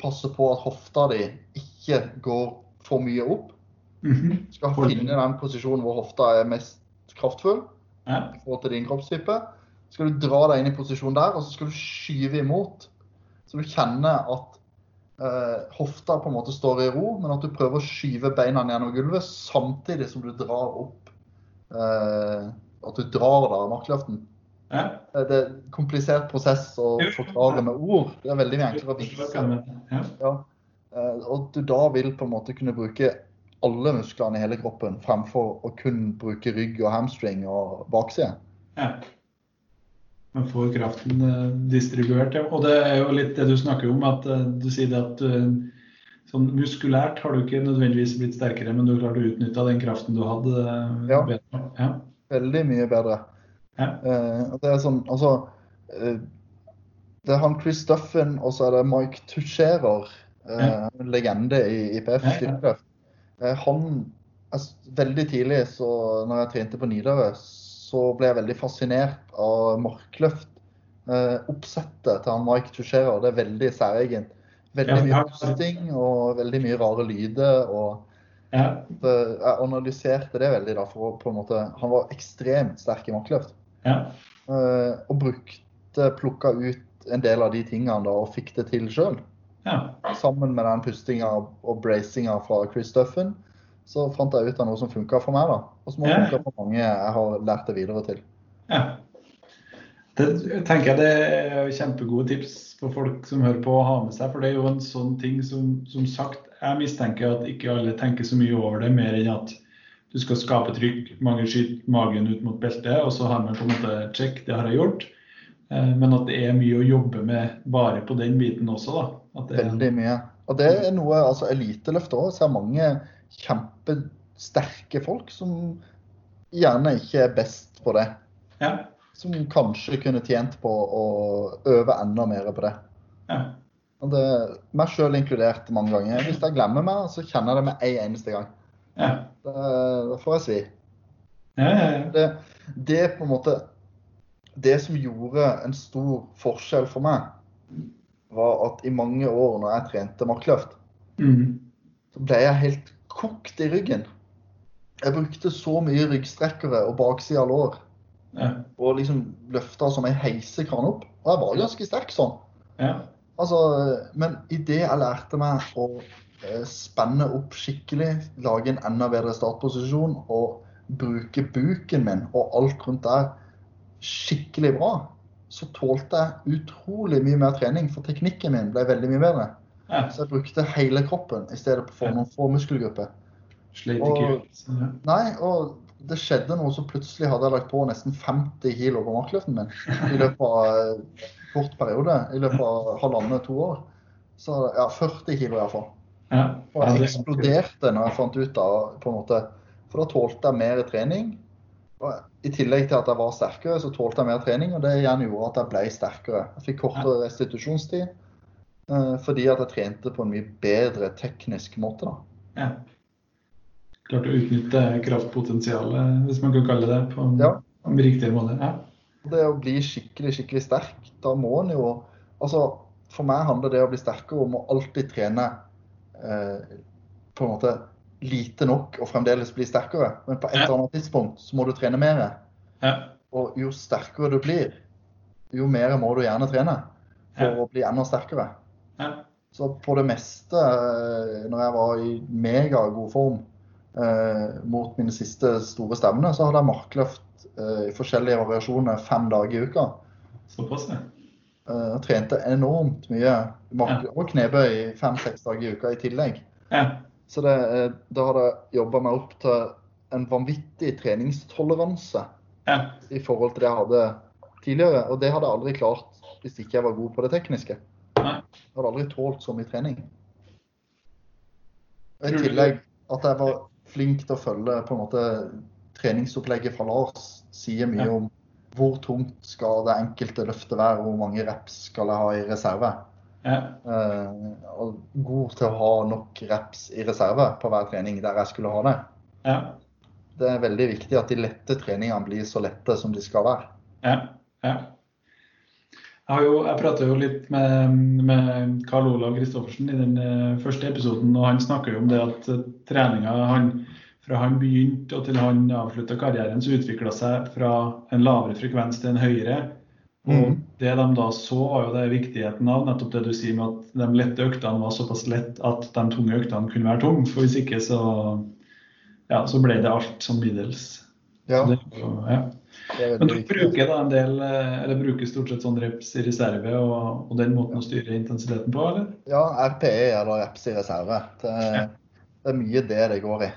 passe på at hofta di ikke går for mye opp. Mhm. Du skal finne den posisjonen hvor hofta er mest kraftfull ja. i forhold til din kroppstype. Så skal du dra deg inn i posisjon der, og så skal du skyve imot. Så du kjenner at eh, hofta på en måte står i ro, men at du prøver å skyve beina gjennom gulvet samtidig som du drar opp eh, At du drar da markløften. ja. Eh, Det er en komplisert prosess å forklare med ord. Det er veldig mye enklere å vise. Ja. Eh, Og du da vil på en måte kunne bruke alle musklene i hele kroppen fremfor å kun bruke rygg og hamstring og bakside. Ja. Man får kraften eh, distribuert, ja. Og det er jo litt det du snakker om, at eh, du sier at sånn muskulært har du ikke nødvendigvis blitt sterkere, men du har klart å utnytte den kraften du hadde Ja. bedre. Ja. Veldig mye bedre. Ja. Det er sånn, altså Det er han Chris Duffin, og så er det Mike Tucherer, eh, Ja. en legende i IPF. Ja. Eh, han altså, Veldig tidlig, så når jeg trente på Nidaros, så ble jeg veldig fascinert av markløft. Eh, oppsettet til han Mike Tucherer, det er veldig særegent. Veldig mye hosting pusting og veldig mye rare lyder. og Ja. Jeg analyserte det veldig da, for å på en måte Han var ekstremt sterk i markløft. Ja. Eh, og brukte, plukka ut en del av de tingene da, og fikk det til sjøl. Ja. Sammen med den pustinga og bracinga fra Chris Duffin, så fant jeg ut av noe som funka for meg. da, Og som har Ja. funka for mange jeg har lært det videre til. ja. Det tenker jeg det er kjempegode tips for folk som hører på å ha med seg. For det er jo en sånn ting som, som sagt, jeg mistenker at ikke alle tenker så mye over det, mer enn at du skal skape trykk, mange skyter magen ut mot beltet, og så har man på en måte check, det har jeg gjort. Eh, Men at det er mye å jobbe med bare på den biten også, da. Er, Veldig mye. Og det er noe altså eliteløftet òg. Så er mange kjempesterke folk som gjerne ikke er best på det. ja, Som kanskje kunne tjent på å øve enda mer på det. ja, Og det meg sjøl inkludert mange ganger. Hvis jeg glemmer meg, så kjenner jeg det med en eneste gang. ja. Da får jeg svi. ja, ja, ja. Det, det på en måte Det som gjorde en stor forskjell for meg, var at i mange år når jeg trente markløft, mm. så ble jeg helt kokt i ryggen. Jeg brukte så mye ryggstrekkere og bakside av lår ja. og liksom løfta som ei heisekran opp. Og jeg var ganske sterk sånn. Ja. Altså, men idet jeg lærte meg å eh, spenne opp skikkelig, lage en enda bedre startposisjon og bruke buken min og alt rundt der skikkelig bra, så tålte jeg utrolig mye mer trening, for teknikken min ble veldig mye bedre. ja. Så jeg brukte hele kroppen i stedet for noen få muskelgrupper. Sleit ikke ut. ja. Nei, og det skjedde noe, så plutselig hadde jeg lagt på nesten 50 kilo på markløften min i løpet av en kort periode. I løpet av halvannet, to år. Så ja, 40 kilo iallfall. Ja. Og jeg eksploderte når jeg fant ut av på en måte, For da tålte jeg mer trening. Og I tillegg til at jeg var sterkere, så tålte jeg mer trening, og det igjen gjorde at jeg ble sterkere. Jeg fikk kortere restitusjonstid eh, fordi at jeg trente på en mye bedre teknisk måte. da. Ja. Klart å utnytte kraftpotensialet, hvis man kan kalle det det, på en Ja. en riktigere måte. Ja. Det å bli skikkelig, skikkelig sterk, da må en jo Altså, for meg handler det å bli sterkere om å alltid trene eh, på en måte lite nok og fremdeles bli sterkere. Men på et eller annet tidspunkt så må du trene mer. Ja. Og jo sterkere du blir, jo mer må du gjerne trene for Ja. å bli enda sterkere. Ja. Så på det meste, eh, når jeg var i megagod form eh, mot mine siste store stevner, så hadde jeg markløft eh, i forskjellige variasjoner fem dager i uka. Såpass, ja. Eh, trente enormt mye. Mark og knebøy fem-seks dager i uka i tillegg. Ja. Så det, eh, da hadde jeg jobba meg opp til en vanvittig treningstoleranse ja. i forhold til det jeg hadde tidligere. Og det hadde jeg aldri klart hvis ikke jeg var god på det tekniske. Nei. Jeg hadde aldri tålt så mye trening. Og I tillegg at jeg var flink til å følge på en måte treningsopplegget fra Lars, sier mye Ja. om hvor tungt skal det enkelte løftet være, hvor mange reps skal jeg ha i reserve. Ja. Eh, og god til å ha nok reps i reserve på hver trening der jeg skulle ha det. Ja. Det er veldig viktig at de lette treningene blir så lette som de skal være. Ja. ja. Jeg, jo, jeg jo litt med, med Karl Olav Kristoffersen i den eh, første episoden, og han snakker jo om det at eh, treninga han, fra han begynte og til han avslutta karrieren, så utvikla seg fra en lavere frekvens til en høyere. Og Mhm. Det de da så, var jo det viktigheten av nettopp det du sier med at de lette øktene var såpass lett at de tunge øktene kunne være tunge. For hvis ikke så, ja, så ble det alt som middels. Ja, det, ja. Men du bruker da en del, eh, eller bruker stort sett sånn reps i reserve og, og den måten å styre intensiteten på, eller? Ja, RPE eller reps i reserve. Det, Ja. det er mye det det går i.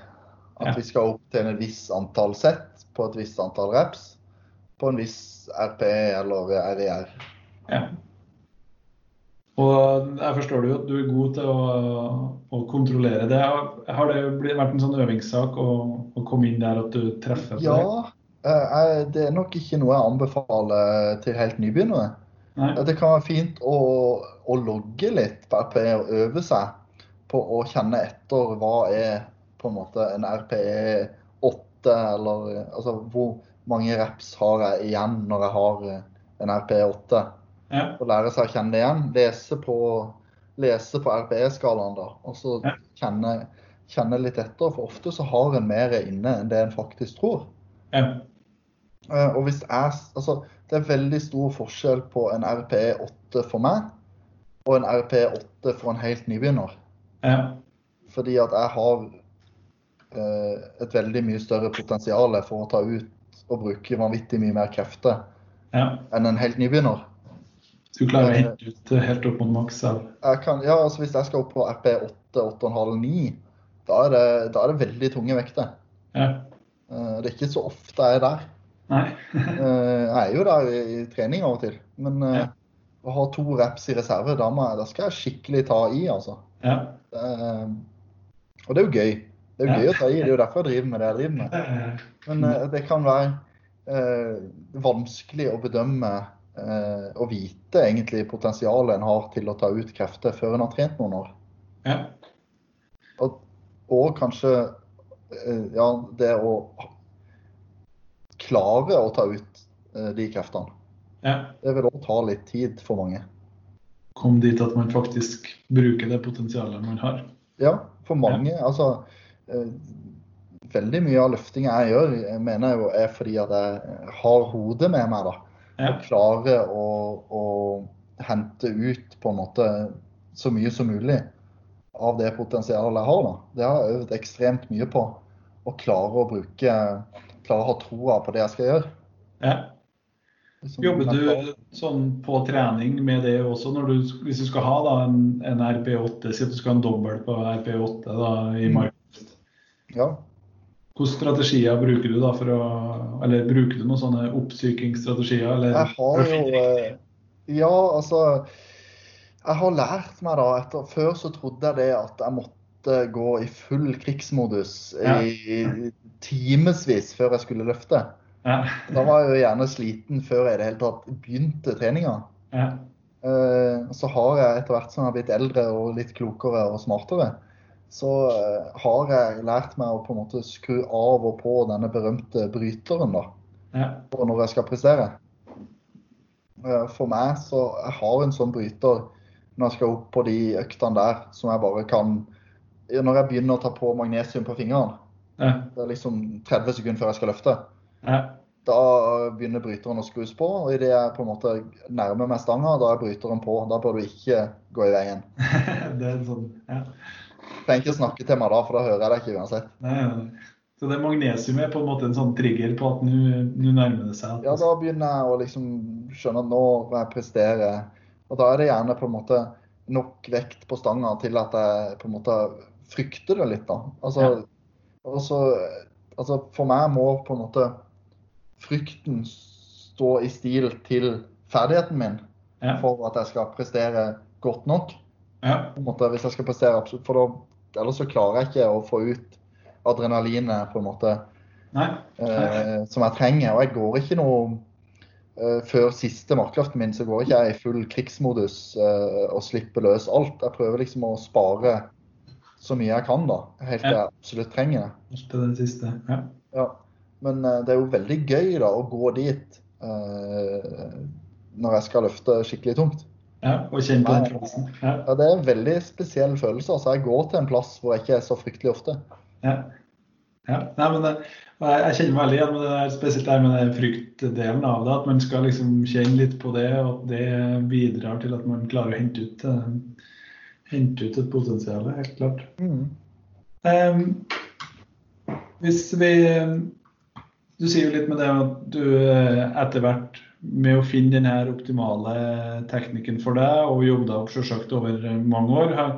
At vi skal opp til en viss antall sett på et visst antall reps på en viss RPE eller RIR. Ja. Og jeg forstår du at du er god til å, å kontrollere det. Har det blitt, vært en sånn øvingssak å, å komme inn der at du treffer på det? Ja, eh, det er nok ikke noe jeg anbefaler til helt nybegynnere. Nei? Det kan være fint å, å logge litt på RPE og øve seg på å kjenne etter hva er på en måte en RPE 8, eller altså hvor mange reps har jeg igjen når jeg har en RPE 8. Ja. Og lære seg å kjenne det igjen. Lese på, lese på RPE-skalaen, da. Og så Ja. kjenne, kjenne litt etter. For ofte så har en mer inne enn det en faktisk tror. Ja. Eh, Og hvis jeg, altså, det er veldig stor forskjell på en RPE 8 for meg og en RPE 8 for en helt nybegynner. Ja. Fordi at jeg har eh, et veldig mye større potensial for å ta ut og bruke vanvittig mye mer krefter ja. enn en helt nybegynner. Du klarer å hente ut helt opp mot maks av ja, altså Hvis jeg skal opp på RP8, 8,5, 9, da da er det veldig tunge vekter. Ja. Eh, Det er ikke så ofte jeg er der. Nei. Eh, Jeg er jo der i, i trening av og til, men eh, Ja. å ha to reps i reserve, da, skal jeg skikkelig ta i, altså. Ja. Det og det er jo gøy. Det er jo gøy å ta i, det er jo derfor jeg driver med det jeg driver med. Men uh, det kan være uh, vanskelig å bedømme uh, og vite egentlig potensialet en har til å ta ut krefter før en har trent noen år. Ja. Og, og kanskje ja, det å klare å ta ut de kreftene. ja. Det vil også ta litt tid for mange. Kom dit at man faktisk bruker det potensialet man har. Ja, for mange. Altså eh, Veldig mye av løftinga jeg gjør, jeg mener jeg jo er fordi at jeg har hodet med meg. da. Ja. Og klarer å, å hente ut på en måte så mye som mulig av det potensialet jeg har. da. Det har jeg øvd ekstremt mye på. Å klare å bruke Klare å ha troa på det jeg skal gjøre. Ja. Liksom, Jobber du sånn på trening med det også, du, hvis du skal ha da en, en RP8, si at du skal ha en dobbel på RP8 da, i Mm. Ja. Hvilke strategier bruker du da for å Eller bruker du noen sånne oppsykingsstrategier? Eller Jeg har jo eh, Ja, altså Jeg har lært meg da etter Før så trodde jeg det at jeg måtte gå i full krigsmodus Ja. i timevis før jeg skulle løfte. ja, Da var jeg jo gjerne sliten før jeg i det hele tatt begynte treninga. ja, Eh, Så har jeg etter hvert som jeg har blitt eldre og litt klokere og smartere, så eh, har jeg lært meg å på en måte skru av og på denne berømte bryteren, da. ja, når jeg skal prestere. Eh, For meg så jeg har en sånn bryter når jeg skal opp på de øktene der, som jeg bare kan Når jeg begynner å ta på magnesium på fingrene, ja, det er liksom 30 sekunder før jeg skal løfte, ja, da begynner bryteren å skrus på. Og idet jeg på en måte nærmer meg stanga, da er bryteren på. Da bør du ikke gå i veien. Det er sånn, ja. Trenger ikke snakke til meg da, for da hører jeg deg ikke uansett. Nei. Så det magnesium er på en måte en sånn trigger på at nå nærmer det seg. at- Ja, da begynner jeg å liksom skjønne at nå må jeg prestere. Og da er det gjerne på en måte nok vekt på stanga til at jeg på en måte frykter det litt, da. Altså, Ja. også, altså for meg må på en måte frykten stå i stil til ferdigheten min ja, for at jeg skal prestere godt nok. Ja, måte, hvis jeg skal prestere absolutt, for da, ellers så klarer jeg ikke å få ut adrenalinet på en måte nei, eh, som jeg trenger. Og jeg går ikke noe eh, Før siste markløften min så går ikke jeg i full krigsmodus eh, og slipper løs alt. Jeg prøver liksom å spare så mye jeg kan, da. Helt til jeg absolutt trenger det. til det siste. Ja. Ja. Men eh, det er jo veldig gøy da å gå dit eh, når jeg skal løfte skikkelig tungt. Ja, og kjenne på den følelsen. Ja. Ja, Det er en veldig spesiell følelse. altså Jeg går til en plass hvor jeg ikke er så fryktelig ofte. Ja. ja. Nei, men det, jeg, kjenner meg veldig igjen med det der, spesielt det med den fryktdelen av det. At man skal liksom kjenne litt på det, og at det bidrar til at man klarer å hente ut, eh, hente ut et potensial. Helt klart. Em, hvis vi Du sier jo litt med det at du eh, etter hvert med å finne den her optimale teknikken for deg, og jobbe deg opp selvsagt over mange år, har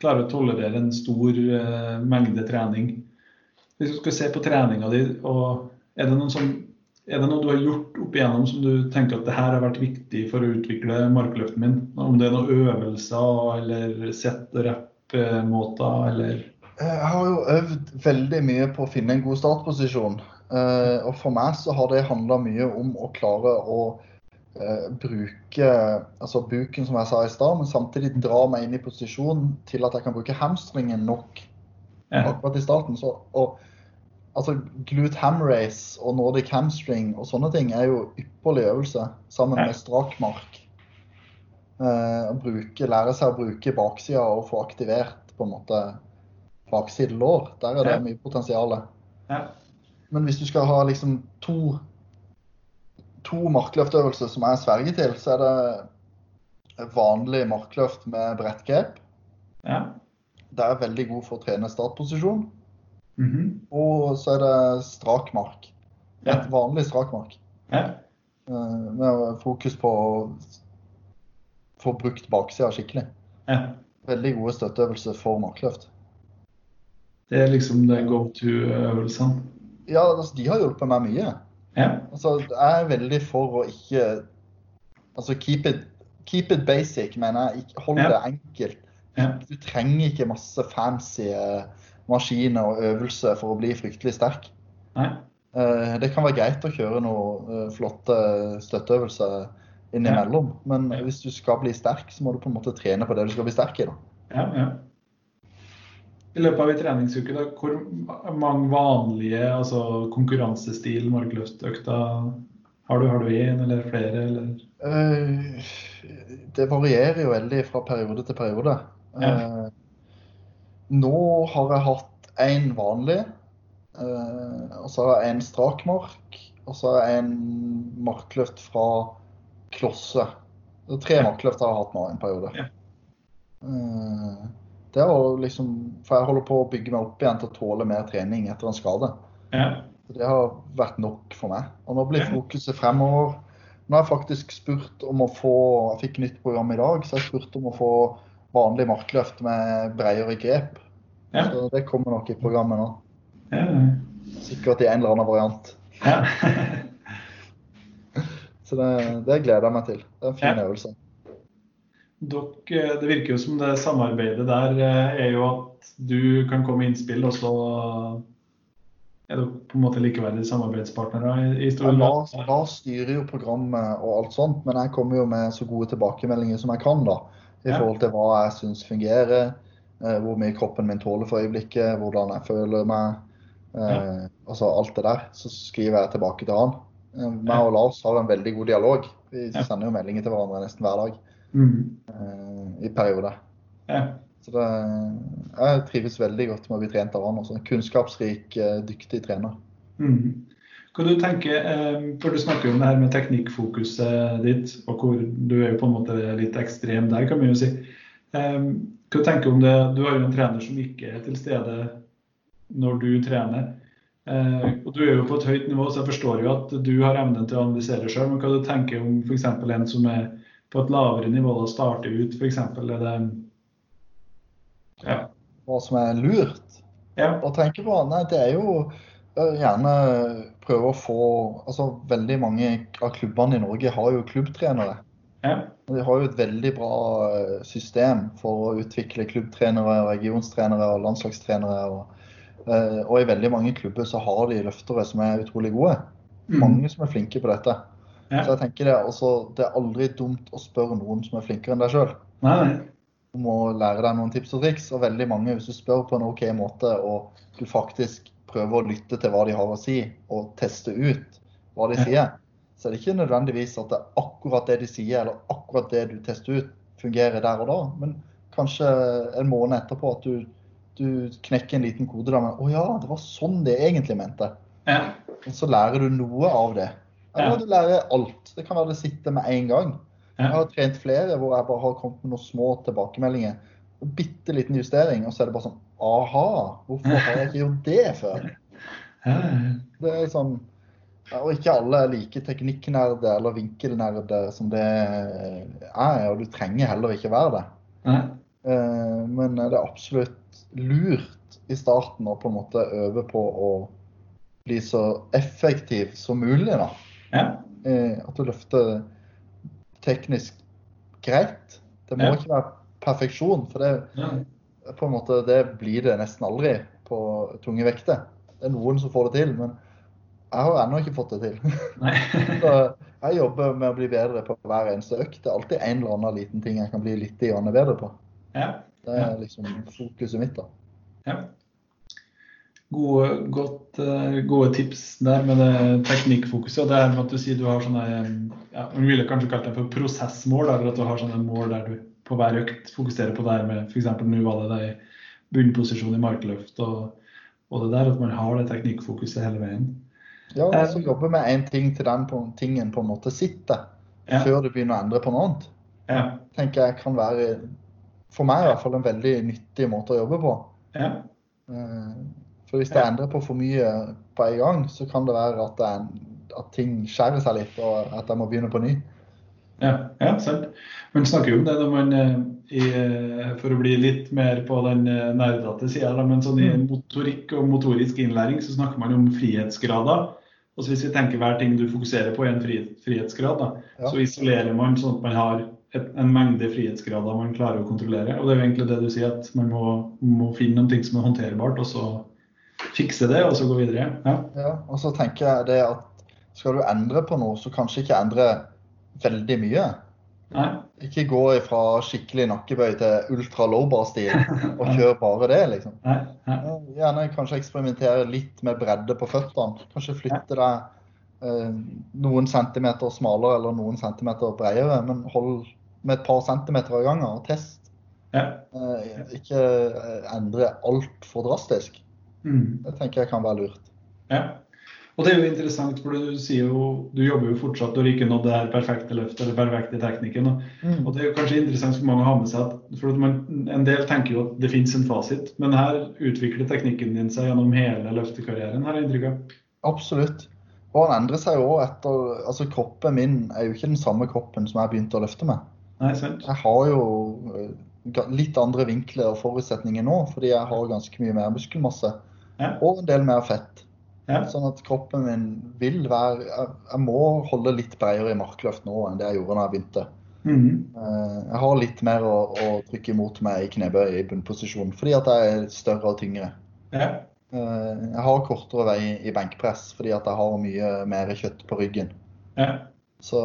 klarer å tolerere en stor uh, mengde trening. Hvis du skal se på treninga di, er det, som, er det noe du har gjort opp igjennom som du tenker at det her har vært viktig for å utvikle markløften min? Om det er noen øvelser eller sett og rapp-måter eller Jeg har jo øvd veldig mye på å finne en god startposisjon. Eh, og for meg så har det handla mye om å klare å eh, bruke altså buken, som jeg sa i stad, men samtidig dra meg inn i posisjon til at jeg kan bruke hamstringen nok akkurat i starten. Så, og, altså glute ham race og nordic hamstring og sånne ting er jo ypperlig øvelse sammen med strak mark. Eh, bruke, lære seg å bruke baksida og få aktivert på en måte bakside lår. Der er det mye potensial. Ja. Men hvis du skal ha liksom to, to markløftøvelser som jeg sverger til, så er det vanlig markløft med bredt grep. ja. Det er veldig god for å trene startposisjon. Mhm. Og så er det strak mark. Ja. Et vanlig strak mark. ja. Eh, Med fokus på å få brukt baksida skikkelig. ja. Veldig gode støtteøvelser for markløft. Det er liksom det go to-øvelsene. Ja, altså, de har hjulpet meg mye. Ja. Altså, jeg er veldig for å ikke Altså, keep it, keep it basic, mener jeg. Hold Ja. det enkelt. Ja. Du trenger ikke masse fancy eh, maskiner og øvelser for å bli fryktelig sterk. Nei. Eh, Det kan være greit å kjøre noen flotte støtteøvelser innimellom, men hvis du skal bli sterk, så må du på en måte trene på det du skal bli sterk i. da. Ja, ja. I løpet av en treningsuke, da, hvor mange vanlige altså konkurransestil markløftøkta har du? Har du én eller flere? Eller? Eh, Det varierer jo veldig fra periode til periode. Ja. Eh, Nå har jeg hatt én vanlig, eh, og så har jeg en strak mark, og så har jeg en markløft fra klosse. Tre markløft har jeg hatt nå en periode. Ja. Er å liksom For jeg holder på å bygge meg opp igjen til å tåle mer trening etter en skade. Ja. Det har vært nok for meg. Og nå blir fokuset fremover. Nå har jeg faktisk spurt om å få Jeg fikk nytt program i dag, så jeg spurte om å få vanlig markløft med bredere grep. Ja. Så det kommer nok i programmet nå. Ja. Sikkert i en eller annen variant. ja. Så det, det gleder jeg meg til. Det er en fin øvelse. Dere, det virker jo som det samarbeidet der eh, er jo at du kan komme med innspill, og så er dere på en måte likeverdige samarbeidspartnere i, i Ja. Lars, Lars styrer jo programmet og alt sånt, men jeg kommer jo med så gode tilbakemeldinger som jeg kan, da. I Ja. forhold til hva jeg syns fungerer, eh, hvor mye kroppen min tåler for øyeblikket, hvordan jeg føler meg. Ja. Altså alt det der. Så skriver jeg tilbake til han. Jeg og Lars har en veldig god dialog. Vi sender jo meldinger til hverandre nesten hver dag Mm. eh, i perioder. Ja. Så det, jeg trives veldig godt med å bli trent av han. Også. En kunnskapsrik, eh, dyktig trener. Mm. Hva du tenker, eh, for Du snakker jo om det her med teknikkfokuset ditt, og hvor du er jo på en måte litt ekstrem der, kan man jo si. Hva hva du tenker om det? Du har jo en trener som ikke er til stede når du trener. Og Du er jo på et høyt nivå, så jeg forstår jo at du har evnen til å analysere sjøl. Men hva du tenker om f.eks. en som er på et lavere nivå å starte ut, f.eks. Er det ja. Hva som er lurt. ja. å tenke på? Nei, det er jo øh, gjerne prøve å få Altså, veldig mange av klubbene i Norge har jo klubbtrenere. ja. De har jo et veldig bra øh, system for å utvikle klubbtrenere, regionstrenere og landslagstrenere. Og, øh, og i veldig mange klubber så har de løftere som er utrolig gode. Mm. Mange som er flinke på dette. Ja. Så jeg tenker det, også, det er aldri dumt å spørre noen som er flinkere enn deg sjøl. Du må om å lære deg noen tips og triks. Og veldig mange, hvis du spør på en OK måte, og du faktisk prøver å lytte til hva de har å si, og teste ut hva de sier, så er det ikke nødvendigvis at det er akkurat det de sier, eller akkurat det du tester ut, fungerer der og da. Men kanskje en måned etterpå at du, du knekker en liten kode der med Å ja, det var sånn det egentlig mente. Ja. Og så lærer du noe av det. Eller Ja. du lærer alt. Det kan være det sitter med en gang. Jeg har trent flere hvor jeg bare har kommet med noen små tilbakemeldinger. En bitte liten justering, og så er det bare sånn Aha, hvorfor har jeg ikke gjort det før? Ja. Det er sånn Og ikke alle er like teknikknerde eller vinkelnerde som det er, og du trenger heller ikke være det. Eh, Men det er absolutt lurt i starten å på en måte øve på å bli så effektiv som mulig. da. Ja. Eh, At du løfter teknisk greit. Det må Ja. ikke være perfeksjon, for det, Ja. på en måte, det blir det nesten aldri på tunge vekter. Det er noen som får det til, men jeg har ennå ikke fått det til. Så jeg jobber med å bli bedre på hver eneste økt. Det er alltid en eller annen liten ting jeg kan bli litt bedre på. Ja. Det er liksom fokuset mitt. da. ja. Gode, godt, eh, gode tips der med det teknikkfokuset. Og det her med at du sier du har sånne ja, Man ville kanskje kalt det for prosessmål, eller at du har sånne mål der du på hver økt fokuserer på det her med f.eks. nå var det det bunnposisjon i markløft og, og det der, at man har det teknikkfokuset hele veien. Ja, og så jobbe med én ting til den på, tingen på en måte sitter, Ja. før du begynner å endre på noe annet. Ja. tenker jeg kan være, for meg i hvert fall, en veldig nyttig måte å jobbe på. Ja. For hvis det Ja. endrer på for mye på en gang, så kan det være at, det er, at ting skjærer seg litt, og at jeg må begynne på ny. Ja, ja, sant. Man snakker jo om det når man eh, i, eh, For å bli litt mer på den eh, nerdete sida, men sånn i Mm. motorikk og motorisk innlæring så snakker man om frihetsgrader. Og så Hvis vi tenker hver ting du fokuserer på, er en frihetsgrad, da, Ja. så isolerer man sånn at man har et, en mengde frihetsgrader man klarer å kontrollere. Og Det er jo egentlig det du sier, at man må, må finne noen ting som er håndterbart, og så fikse det, og så gå videre. Ja. Ja, og så tenker jeg det at skal du endre på noe, så kanskje ikke endre veldig mye. Nei. Ikke gå fra skikkelig nakkebøy til ultra lowbar-stil og kjør bare det, liksom. Nei. Nei. Gjerne kanskje eksperimentere litt med bredde på føttene. Kanskje flytte deg eh, noen centimeter smalere eller noen centimeter bredere, men hold med et par centimeter av gangen og test. Ja. Eh, ikke eh, endre altfor drastisk. Mm. Det tenker jeg kan være lurt. Ja. Og det er jo interessant, for du sier jo Du jobber jo fortsatt du har ikke nådd det her perfekte løftet eller perfekte teknikken. Og, Mm. og det er jo kanskje interessant for mange å ha med seg at for at man, En del tenker jo at det finnes en fasit, men her utvikler teknikken din seg gjennom hele løftekarrieren, har jeg inntrykk av. Absolutt. Og den endrer seg jo etter Altså, kroppen min er jo ikke den samme kroppen som jeg begynte å løfte med. Nei, sant? Jeg har jo eh, litt andre vinkler og forutsetninger nå, fordi jeg har ganske mye mer muskelmasse. Ja. Og en del mer fett. Ja. Sånn at kroppen min vil være Jeg, må holde litt bredere i markløft nå enn det jeg gjorde da jeg begynte. Mm -hmm. Jeg har litt mer å, å trykke imot meg i knebøy i bunnposisjon, fordi at jeg er større og tyngre. Ja. Eh, Jeg har kortere vei i benkpress fordi at jeg har mye mer kjøtt på ryggen. Ja. Så,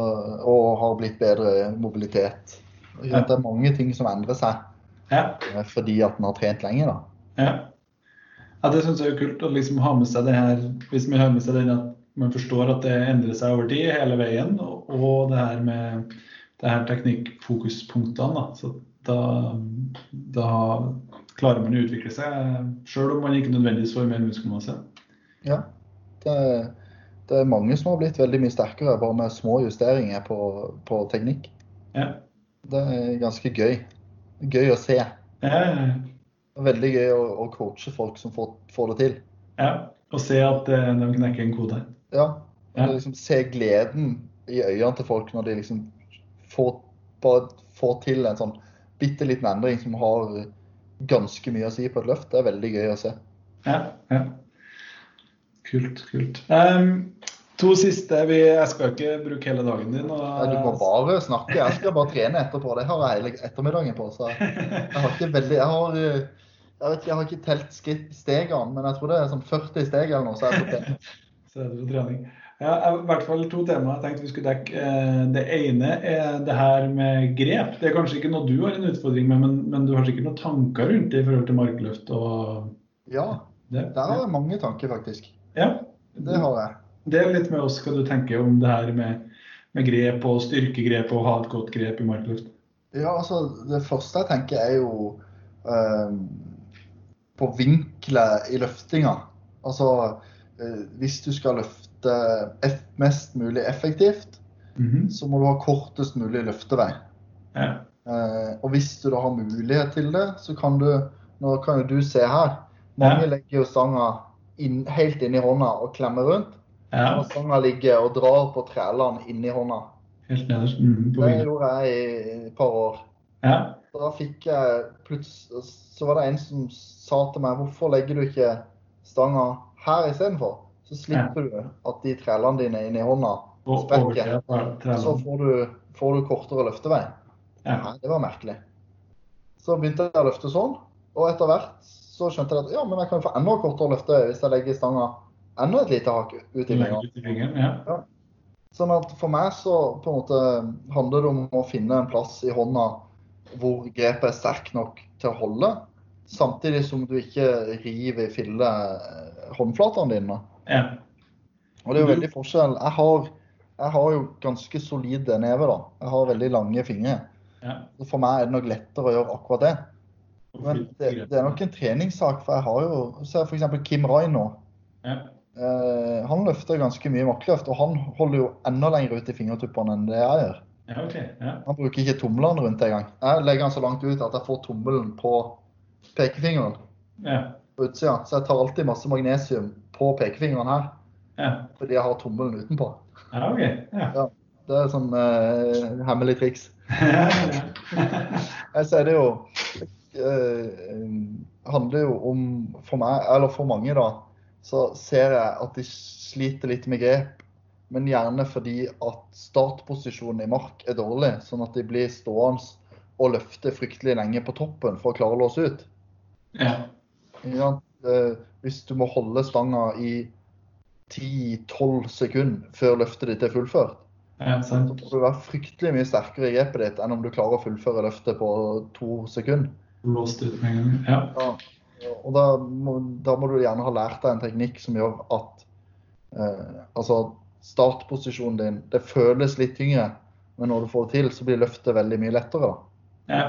og har blitt bedre mobilitet. Det er mange ting som endrer seg Ja. eh, fordi at en har trent lenge. da. Ja. ja det syns jeg er kult å liksom ha med seg det her Hvis man har med seg den at man forstår at det endrer seg over tid hele veien, og, og det her med det her teknikkfokuspunktene. Da. Så da, da klarer man å utvikle seg, sjøl om man ikke nødvendigvis får mer muskelmasse. Ja. Det, det er mange som har blitt veldig mye sterkere bare med små justeringer på, på teknikk. Ja. Det er ganske gøy. Gøy å se. Ja, ja, Veldig gøy å, å coache folk som får, får det til. ja. Og se at eh, de knekker en kode. Ja. Ja. Liksom se gleden i øynene til folk når de liksom får, bare får til en sånn bitte liten endring som har ganske mye å si på et løft. Det er veldig gøy å se. Ja, ja. Kult, kult. Em, to siste. Vi, jeg skal ikke bruke hele dagen din. Og, Du må bare snakke. Jeg skal bare trene etterpå. Det har jeg hele ettermiddagen på. Så jeg har ikke veldig Jeg har, eh, jeg vet ikke, jeg har ikke telt skritt stegene, men jeg tror det er sånn 40 steg eller noe. Så er det på. Så er det på trening. Ja, I hvert fall to temaer jeg tenkte vi skulle dekke. Eh, Det ene er det her med grep. Det er kanskje ikke noe du har en utfordring med, men, men du har sikkert noen tanker rundt det i forhold til markløft og Ja, det? der har jeg mange tanker, faktisk. Ja. Det har jeg. Del litt med oss hva du tenker om det her med, med grep og styrkegrep og ha et godt grep i markløft. Ja, altså, det første jeg tenker er jo eh, på vinkelet i løftinga. Altså, eh, hvis du skal løfte mest mulig effektivt, Mhm. så må du ha kortest mulig løftevei. Ja. Eh, og hvis du da har mulighet til det, så kan du Nå kan jo du se her. Mange Ja. legger jo stanga inn, helt inn i hånda og klemmer rundt. Ja. Og stanga ligger og drar på trælene inni hånda. Helt nederst. Mm, Det gjorde jeg i et par år. Ja. Da fikk jeg plutselig Så var det en som sa til meg hvorfor legger du ikke stanga her istedenfor? Så slipper du at de trælene dine inni hånda sprekker. Så får du, får du kortere løftevei. Ja. Nei, det var merkelig. Så begynte jeg å løfte sånn, og etter hvert så skjønte jeg at ja, men jeg kan få enda kortere løftevei hvis jeg legger stanga enda et lite hakk ut i fingeren. Ja. Sånn at for meg så på en måte handler det om å finne en plass i hånda hvor grepet er sterkt nok til å holde, samtidig som du ikke river i fille eh, håndflatene dine. ja. Og det er jo veldig forskjell. Jeg har, jeg har jo ganske solide never, da. Jeg har veldig lange fingre. ja. For meg er det nok lettere å gjøre akkurat det. Men det, det er nok en treningssak, for jeg har jo Se f.eks. Kim Raino. Ja. Eh, han løfter ganske mye makkløft og han holder jo enda lenger ut i fingertuppene enn det jeg gjør. ja, okay. Ja. Han bruker ikke tomlene rundt engang. Jeg legger den så langt ut at jeg får tommelen på pekefingeren Ja. på utsida. Så jeg tar alltid masse magnesium på pekefingeren her, Ja. fordi jeg har tommelen utenpå. ja, ok. Ja. Det er sånn uh, hemmelig triks. Jeg ser det jo uh, handler jo om For meg, eller for mange, da, så ser jeg at de sliter litt med grep. Men gjerne fordi at startposisjonen i mark er dårlig, sånn at de blir stående og løfte fryktelig lenge på toppen for å klare å låse ut. ja. Eh, Hvis du må holde stanga i 10-12 sekunder før løftet ditt er fullført, ja, så må du være fryktelig mye sterkere i grepet ditt enn om du klarer å fullføre løftet på to sekunder. Låst ut med en gang. Ja. Ja. Og da må, da må du gjerne ha lært deg en teknikk som gjør at eh, altså startposisjonen din Det føles litt tyngre, men når du får det til, så blir løftet veldig mye lettere. da. ja.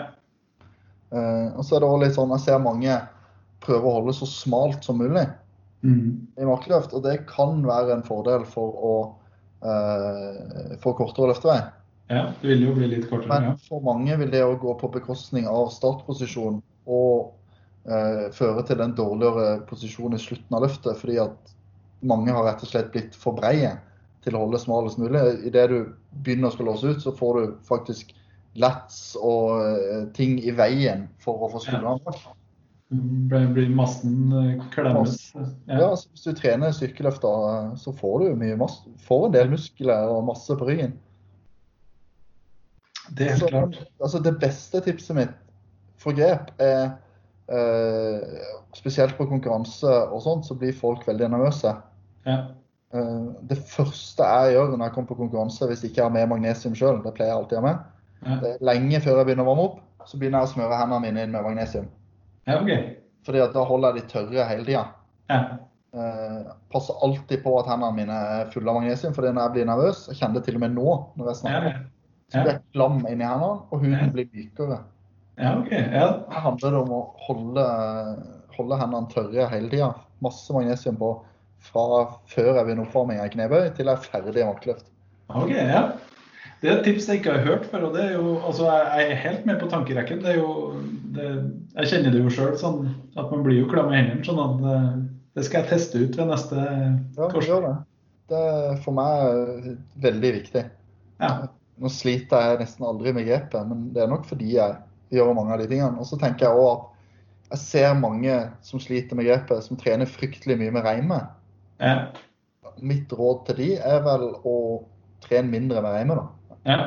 Eh, og så er det også litt sånn Jeg ser mange prøve å holde så smalt som mulig. Mm. i markløft, og det kan være en fordel for å eh, få kortere løftevei. Ja, det vil jo bli litt kortere. Men Ja. for mange vil det å gå på bekostning av startposisjon og eh, føre til en dårligere posisjon i slutten av løftet, fordi at mange har rett og slett blitt for breie til å holde smalest mulig. Idet du begynner å skal låse ut, så får du faktisk lats og eh, ting i veien for å få skuldrene bak. Blir, massen eh, klemmes. Ja, altså, hvis du trener styrkeløft, så får du mye masse, får en del muskler og masse på ryggen. Det er helt Så, klart. altså det beste tipset mitt for grep er eh, Spesielt på konkurranse og sånt, så blir folk veldig nervøse. Ja. Eh, det første jeg gjør når jeg kommer på konkurranse, hvis jeg ikke har med magnesium sjøl, det pleier jeg alltid å ha med, Ja. det er lenge før jeg begynner å varme opp, så begynner jeg å smøre hendene mine inn med magnesium. ja, okay. Fordi at da holder jeg de tørre hele tida. Ja. Eh, passer alltid på at hendene mine er fulle av magnesium, fordi når jeg blir nervøs, jeg kjenner det til og med nå når jeg Ja, snakker, så blir jeg klam inni hendene, og huden blir mykere. Ja OK. Ja. Det handler om å holde, holde hendene tørre hele tida. Masse magnesium på fra før jeg begynner oppvarminga i knebøy til jeg er ferdig i markløft. OK, ja. Det er et tips jeg ikke har hørt før. og det er jo, altså Jeg er helt med på tankerekken. det er jo, det, Jeg kjenner det jo sjøl, sånn at man blir jo klam i hendene. sånn at eh, Det skal jeg teste ut ved neste Ja, kors. gjør det. Det er for meg veldig viktig. Ja. Nå sliter jeg nesten aldri med grepet, men det er nok fordi jeg gjør mange av de tingene. Og så tenker jeg òg at jeg ser mange som sliter med grepet, som trener fryktelig mye med reime. Ja. Mitt råd til de er vel å trene mindre med reime, da. Ja.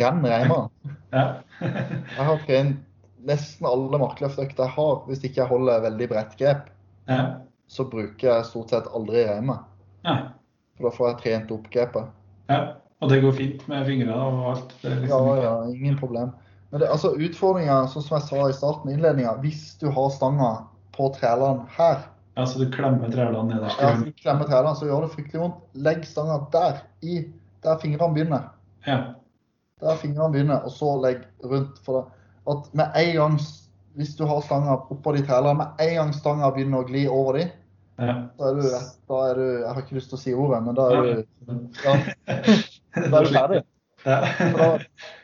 Renn reimene. ja. Jeg har trent nesten alle markløftøkter jeg har. Hvis ikke jeg holder veldig bredt grep, ja. så bruker jeg stort sett aldri reime. ja. For da får jeg trent opp grepet. ja. Og det går fint med fingrene og alt. Ja, liksom ikke- ja, ingen problem. Men det, altså utfordringa, sånn som jeg sa i starten, innledninga, hvis du har stanga på trælene her, Ja, så du klemmer trælene nederst ja, så du klemmer trælene, så gjør det fryktelig vondt. Legg stanga der, i, der fingrene begynner. Ja. Der fingrene begynner, og så legg rundt. For det. At med en gang, hvis du har stanga oppå de trælene, med en gang stanga begynner å gli over de, ja. da er du, da er du Jeg har ikke lyst til å si ordet, men da er du, ja, da er du ferdig. Ja. For da,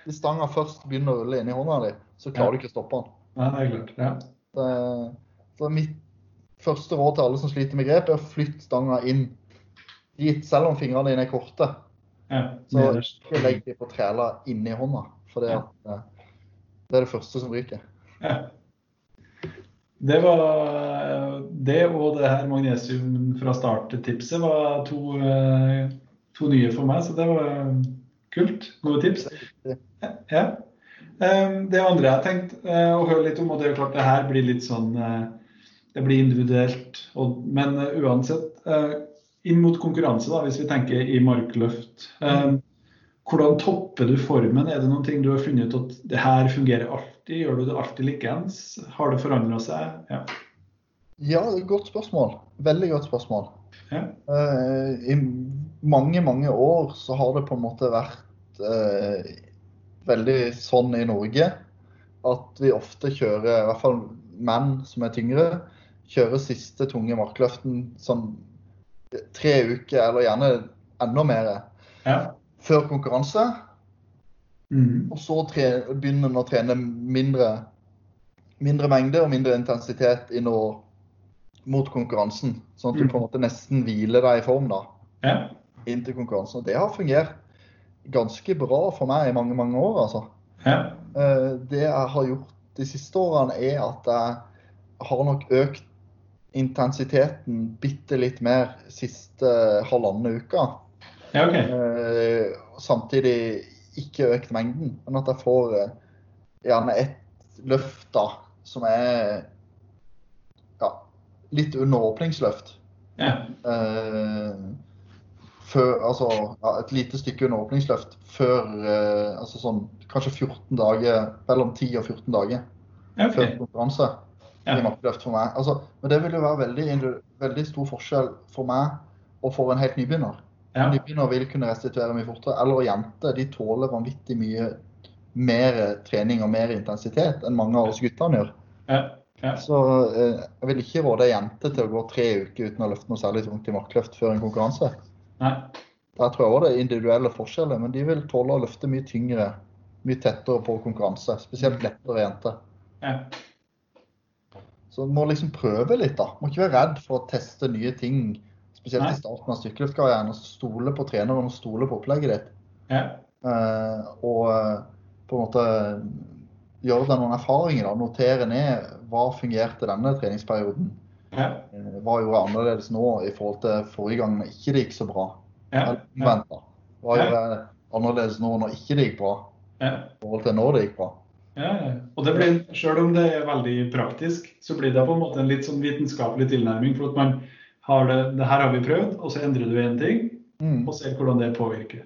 hvis stanga først begynner å rulle inn i hånda di, så klarer du ikke å stoppe den. ja, det er klart. Ja. Det, så mitt første råd til alle som sliter med grep, er å flytte stanga inn dit, selv om fingrene dine er korte. ja. Så ikke legg de på træla inni hånda, for det, at, eh, det er det første som ryker. Ja. Det var det og det her magnesium fra start-tipset var to, eh, to nye for meg, så det var kult. Gode tips. Ja. Eh, Det andre jeg har tenkt eh, å høre litt om, og det er jo klart det her blir litt sånn eh, Det blir individuelt, men eh, uansett eh, inn mot konkurranse, da, hvis vi tenker i markløft. eh, Hvordan topper du formen? Er det noen ting du har funnet ut at det her fungerer alltid? Gjør du det alltid likeens? Har det forandra seg? Ja. Ja, det er et godt spørsmål. Veldig godt spørsmål. Ja. Eh, I mange, mange år så har det på en måte vært eh, veldig sånn i Norge at vi ofte kjører, i hvert fall menn som er tyngre, kjører siste tunge markløften sånn tre uker, eller gjerne enda mer, ja. før konkurranse. Mm. Og så tre, begynner en å trene mindre, mindre mengde og mindre intensitet inn og mot konkurransen. Sånn at du Mm. på en måte nesten hviler deg i form da, ja. inntil konkurransen. Og det har fungert ganske bra for meg i mange, mange år, altså. ja. Eh, Det jeg har gjort de siste årene, er at jeg har nok økt intensiteten bitte litt mer siste halvannen uka. ja OK. Eh, samtidig ikke økt mengden, men at jeg får eh, gjerne ett løft da, som er ja, litt under åpningsløft. Ja. Eh, før, altså ja, et lite stykke under åpningsløft før eh, altså sånn kanskje 14 dager, mellom 10 og 14 dager okay. før konkurranse Ja. for meg. Altså, men det vil jo være veldig, veldig stor forskjell for meg og for en helt nybegynner. Ja. Nybegynner vil kunne restituere mye fortere. Eller jenter. De tåler vanvittig mye mer trening og mer intensitet enn mange av oss guttene gjør. Ja. Ja. Så eh, jeg vil ikke råde ei jente til å gå tre uker uten å løfte noe særlig tungt i markløft før en konkurranse. Nei. Der tror jeg også det er individuelle forskjeller, men de vil tåle å løfte mye tyngre, mye tettere på konkurranse. Spesielt lettere jenter. Ja. Så du må liksom prøve litt, da. Må ikke være redd for å teste nye ting. Spesielt Nei. i starten av styrkeløftkarrieren. Stole på treneren og stole på opplegget ditt. Ja. Eh, og eh, på en måte gjøre deg noen erfaringer. da, Notere ned hva fungerte denne treningsperioden. Ja. var jo annerledes nå i forhold til forrige gang når ikke det gikk så bra? Ja. ja. omvendt, da. Hva Ja. annerledes nå når ikke det gikk bra, Ja. i forhold til når det gikk bra? Ja. Og det blir, selv om det er veldig praktisk, så blir det på en måte en litt sånn vitenskapelig tilnærming. For at man har det, det her har vi prøvd, og så endrer du en ting, Mm. og ser hvordan det påvirker.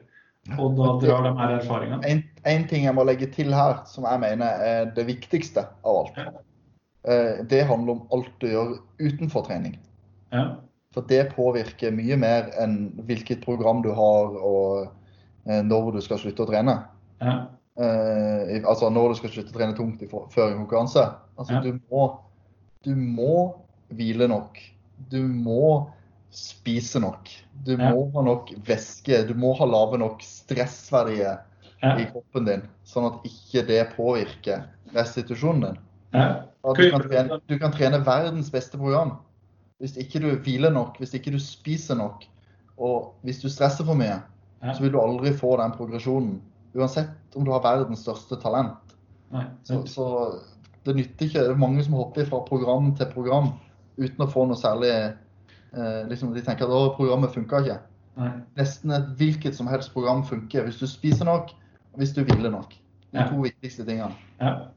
Og da drar de her erfaringene. En, en ting jeg må legge til her, som jeg mener er det viktigste av alt. Eh, Det handler om alt du gjør utenfor trening. Ja. For det påvirker mye mer enn hvilket program du har og eh, når du skal slutte å trene. Ja. Eh, altså når du skal slutte å trene tungt før en konkurranse. Altså Ja. du må, du må hvile nok. Du må spise nok. Du må ha nok væske. Du må ha lave nok stressverdier i kroppen din, sånn at ikke det påvirker restitusjonen din. Ja. Du, kan trene, du kan trene verdens beste program. Hvis ikke du hviler nok, hvis ikke du spiser nok, og hvis du stresser for mye, Ja. så vil du aldri få den progresjonen. Uansett om du har verdens største talent. Nei. Så, så det nytter ikke. Det er mange som hopper fra program til program uten å få noe særlig eh, liksom De tenker at å, programmet funka ikke. Nei. Nesten et hvilket som helst program funker hvis du spiser nok, og hvis du hviler nok. De Ja. to viktigste tingene. Ja.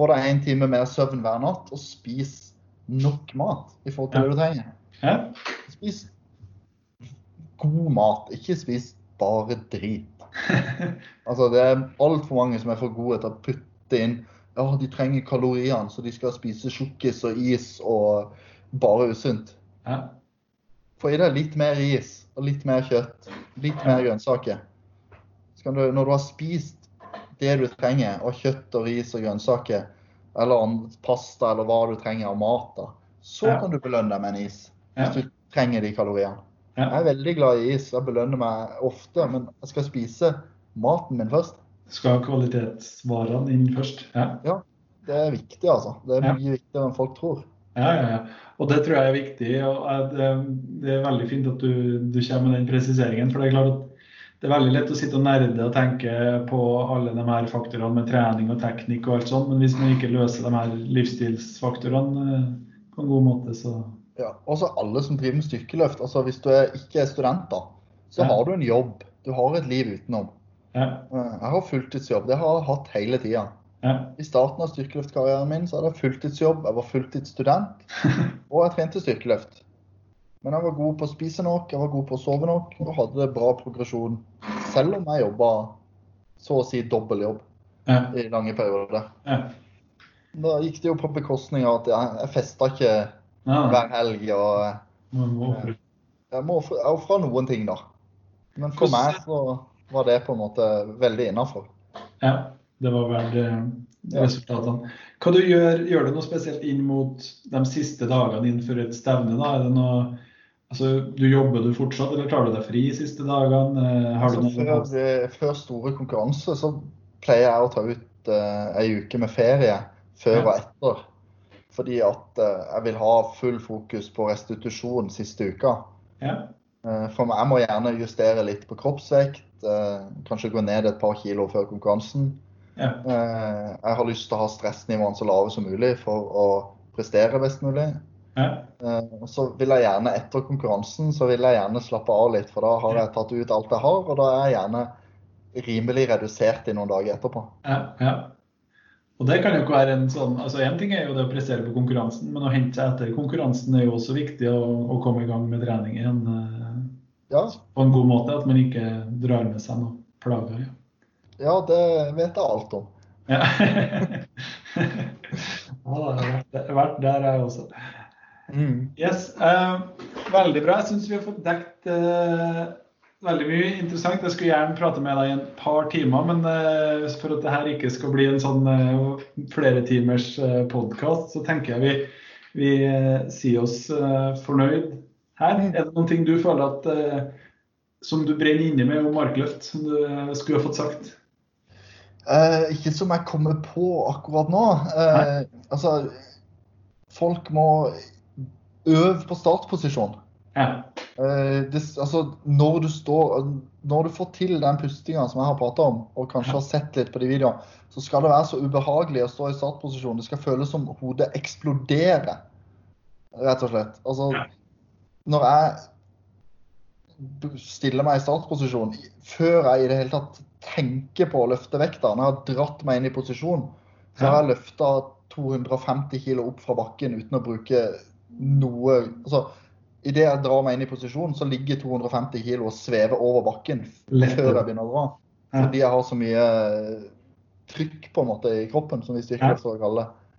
Få deg en time mer søvn hver natt, og spis nok mat i forhold til Ja. det du trenger. Ja. Spis god mat, ikke spis bare drit. Altså, det er altfor mange som er for gode til å putte inn Ja, de trenger kaloriene, så de skal spise sjokkis og is og bare usunt. ja. Få i deg litt mer is og litt mer kjøtt, litt mer grønnsaker. Du, når du har spist det du trenger, av kjøtt og ris og grønnsaker, eller pasta eller hva du trenger av mat, da, så Ja. kan du belønne deg med en is. Ja. Hvis du trenger de kaloriene. Ja. Jeg er veldig glad i is. Jeg belønner meg ofte, men jeg skal spise maten min først. Skal ha kvalitetsvarene inn først. Ja. Det er viktig, altså. Det er Ja. mye viktigere enn folk tror. Ja, ja, ja. Og det tror jeg er viktig. og Det, det er veldig fint at du, du kommer med den presiseringen. For det er klart at det er veldig lett å sitte og nerde og tenke på alle de her faktorene med trening og teknikk og alt sånt, men hvis man ikke løser de her livsstilsfaktorene eh, på en god måte, så Ja, også alle som driver med styrkeløft. altså Hvis du ikke er student, da, så Ja. har du en jobb. Du har et liv utenom. ja. Eh, Jeg har fulltidsjobb. Det har jeg hatt hele tida. ja. I starten av styrkeløftkarrieren min så hadde jeg fulltidsjobb. Jeg var fulltidsstudent, og jeg trente styrkeløft. Men jeg var god på å spise nok, jeg var god på å sove nok og hadde bra progresjon. Selv om jeg jobba så å si dobbel jobb ja. i lange perioder. ja. Da gikk det jo på bekostning av at jeg, jeg festa ikke ja. hver helg. og må ofre. Jeg må ofre- noen ting, da. Men for meg så var det på en måte veldig innafor. Ja, det var verdt eh, resultatene. Hva du gjør, gjør du noe spesielt inn mot de siste dagene innenfor et stevne? da? Er det noe, altså, du Jobber du fortsatt, eller tar du deg fri de siste dagene? Eh, Har Altså, før, før store konkurranser så pleier jeg å ta ut uh, ei uke med ferie før og etter. Fordi at uh, jeg vil ha full fokus på restitusjon siste uka. Ja, Uh, for meg, jeg må gjerne justere litt på kroppsvekt. uh, kanskje gå ned et par kilo før konkurransen. ja, jeg har lyst til å ha stressnivåene så lave som mulig for å prestere best mulig. Ja, Eh, og så vil jeg gjerne etter konkurransen så vil jeg gjerne slappe av litt, for da har jeg tatt ut alt jeg har, og da er jeg gjerne rimelig redusert i noen dager etterpå. ja, ja. Og det kan jo ikke være en sånn, altså En ting er jo det å prestere på konkurransen, men å hente seg etter konkurransen er jo også viktig å, å komme i gang med trening igjen eh, Ja, på en god måte. At man ikke drar med seg noe plager. Ja. ja det vet jeg alt om. Ja. ja, det har vært der, jeg også. Yes, uh, Veldig bra. Jeg syns vi har fått dekt uh, veldig mye interessant. Jeg skulle gjerne prate med deg i en par timer, men uh, for at det her ikke skal bli en sånn uh, flere timers uh, podkast, så tenker jeg vi, vi sier oss fornøyd her. Er det noen ting du føler at som du brenner inne med om markløft, som du skulle ha fått sagt? ikke som jeg kommer på akkurat nå. altså, folk må øve på startposisjon. Ja. Uh, det, altså, når du står Når du får til den pustinga som jeg har prata om, og kanskje har sett litt på de videoene, så skal det være så ubehagelig å stå i startposisjon. Det skal føles som hodet eksploderer, rett og slett. Altså, når jeg stiller meg i startposisjon, før jeg i det hele tatt tenker på å løfte vekta, når jeg har dratt meg inn i posisjon, så har jeg løfta 250 kg opp fra bakken uten å bruke noe altså, Idet jeg drar meg inn i posisjon, så ligger 250 kilo og svever over bakken før jeg begynner å dra. Fordi jeg har så mye trykk på en måte i kroppen, som vi styrkeløftere kaller det.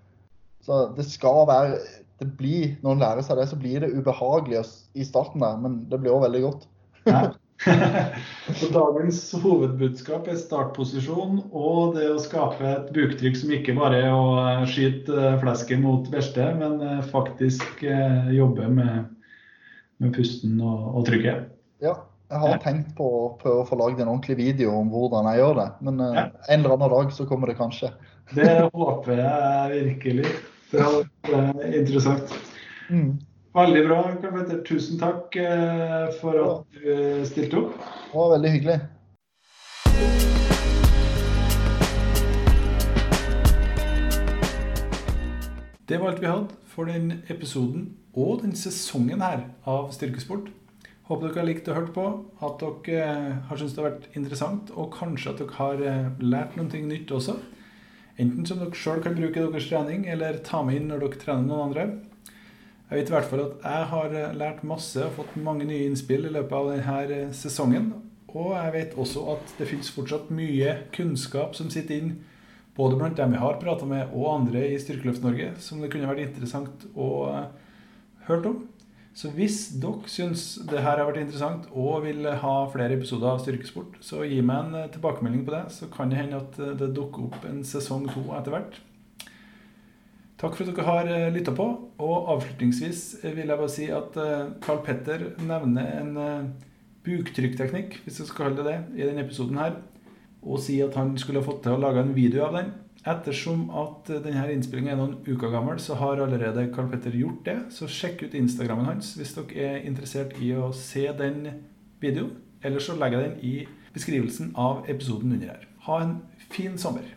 Så det skal være det blir, Når en lærer seg det, så blir det ubehagelig i starten, der, men det blir òg veldig godt. Så dagens hovedbudskap er startposisjon og det å skape et buktrykk som ikke bare er å skyte flesket mot verste, men eh, faktisk eh, jobbe med med pusten og, og trykket. Ja, jeg har tenkt på å prøve å få lagd en ordentlig video om hvordan jeg gjør det. Men ja. en eller annen dag så kommer det kanskje. Det håper jeg virkelig. Det hadde vært interessant. Mm. Veldig bra, Karl Petter. Tusen takk uh, for at du stilte opp. Det var veldig hyggelig. Det var alt vi hadde for den episoden og den sesongen her av Styrkesport. Håper dere har likt og hørt på, at dere eh, har syntes det har vært interessant, og kanskje at dere har eh, lært noe nytt også. Enten som dere sjøl kan bruke i deres trening, eller ta med inn når dere trener noen andre. Jeg vet i hvert fall at jeg har eh, lært masse og fått mange nye innspill i løpet av denne sesongen. Og jeg vet også at det finnes fortsatt mye kunnskap som sitter inn både blant dem vi har prata med, og andre i Styrkeløft-Norge, som det kunne vært interessant å hørt om. Så hvis dere syns det her har vært interessant og vil ha flere episoder av Styrkesport, så gi meg en eh, tilbakemelding på det. Så kan det hende at eh, det dukker opp en sesong to etter hvert. Takk for at dere har eh, lytta på. Og avslutningsvis vil jeg bare si at Carl Petter nevner en buktrykkteknikk, hvis jeg skal kalle det det, i denne episoden her. Og sier at han skulle ha fått til å lage en video av den. Ettersom at denne innspillingen er noen uker gammel, så har allerede Carl Petter gjort det. Så sjekk ut Instagrammen hans hvis dere er interessert i å se den videoen. Eller så legger jeg den i beskrivelsen av episoden under her. Ha en fin sommer.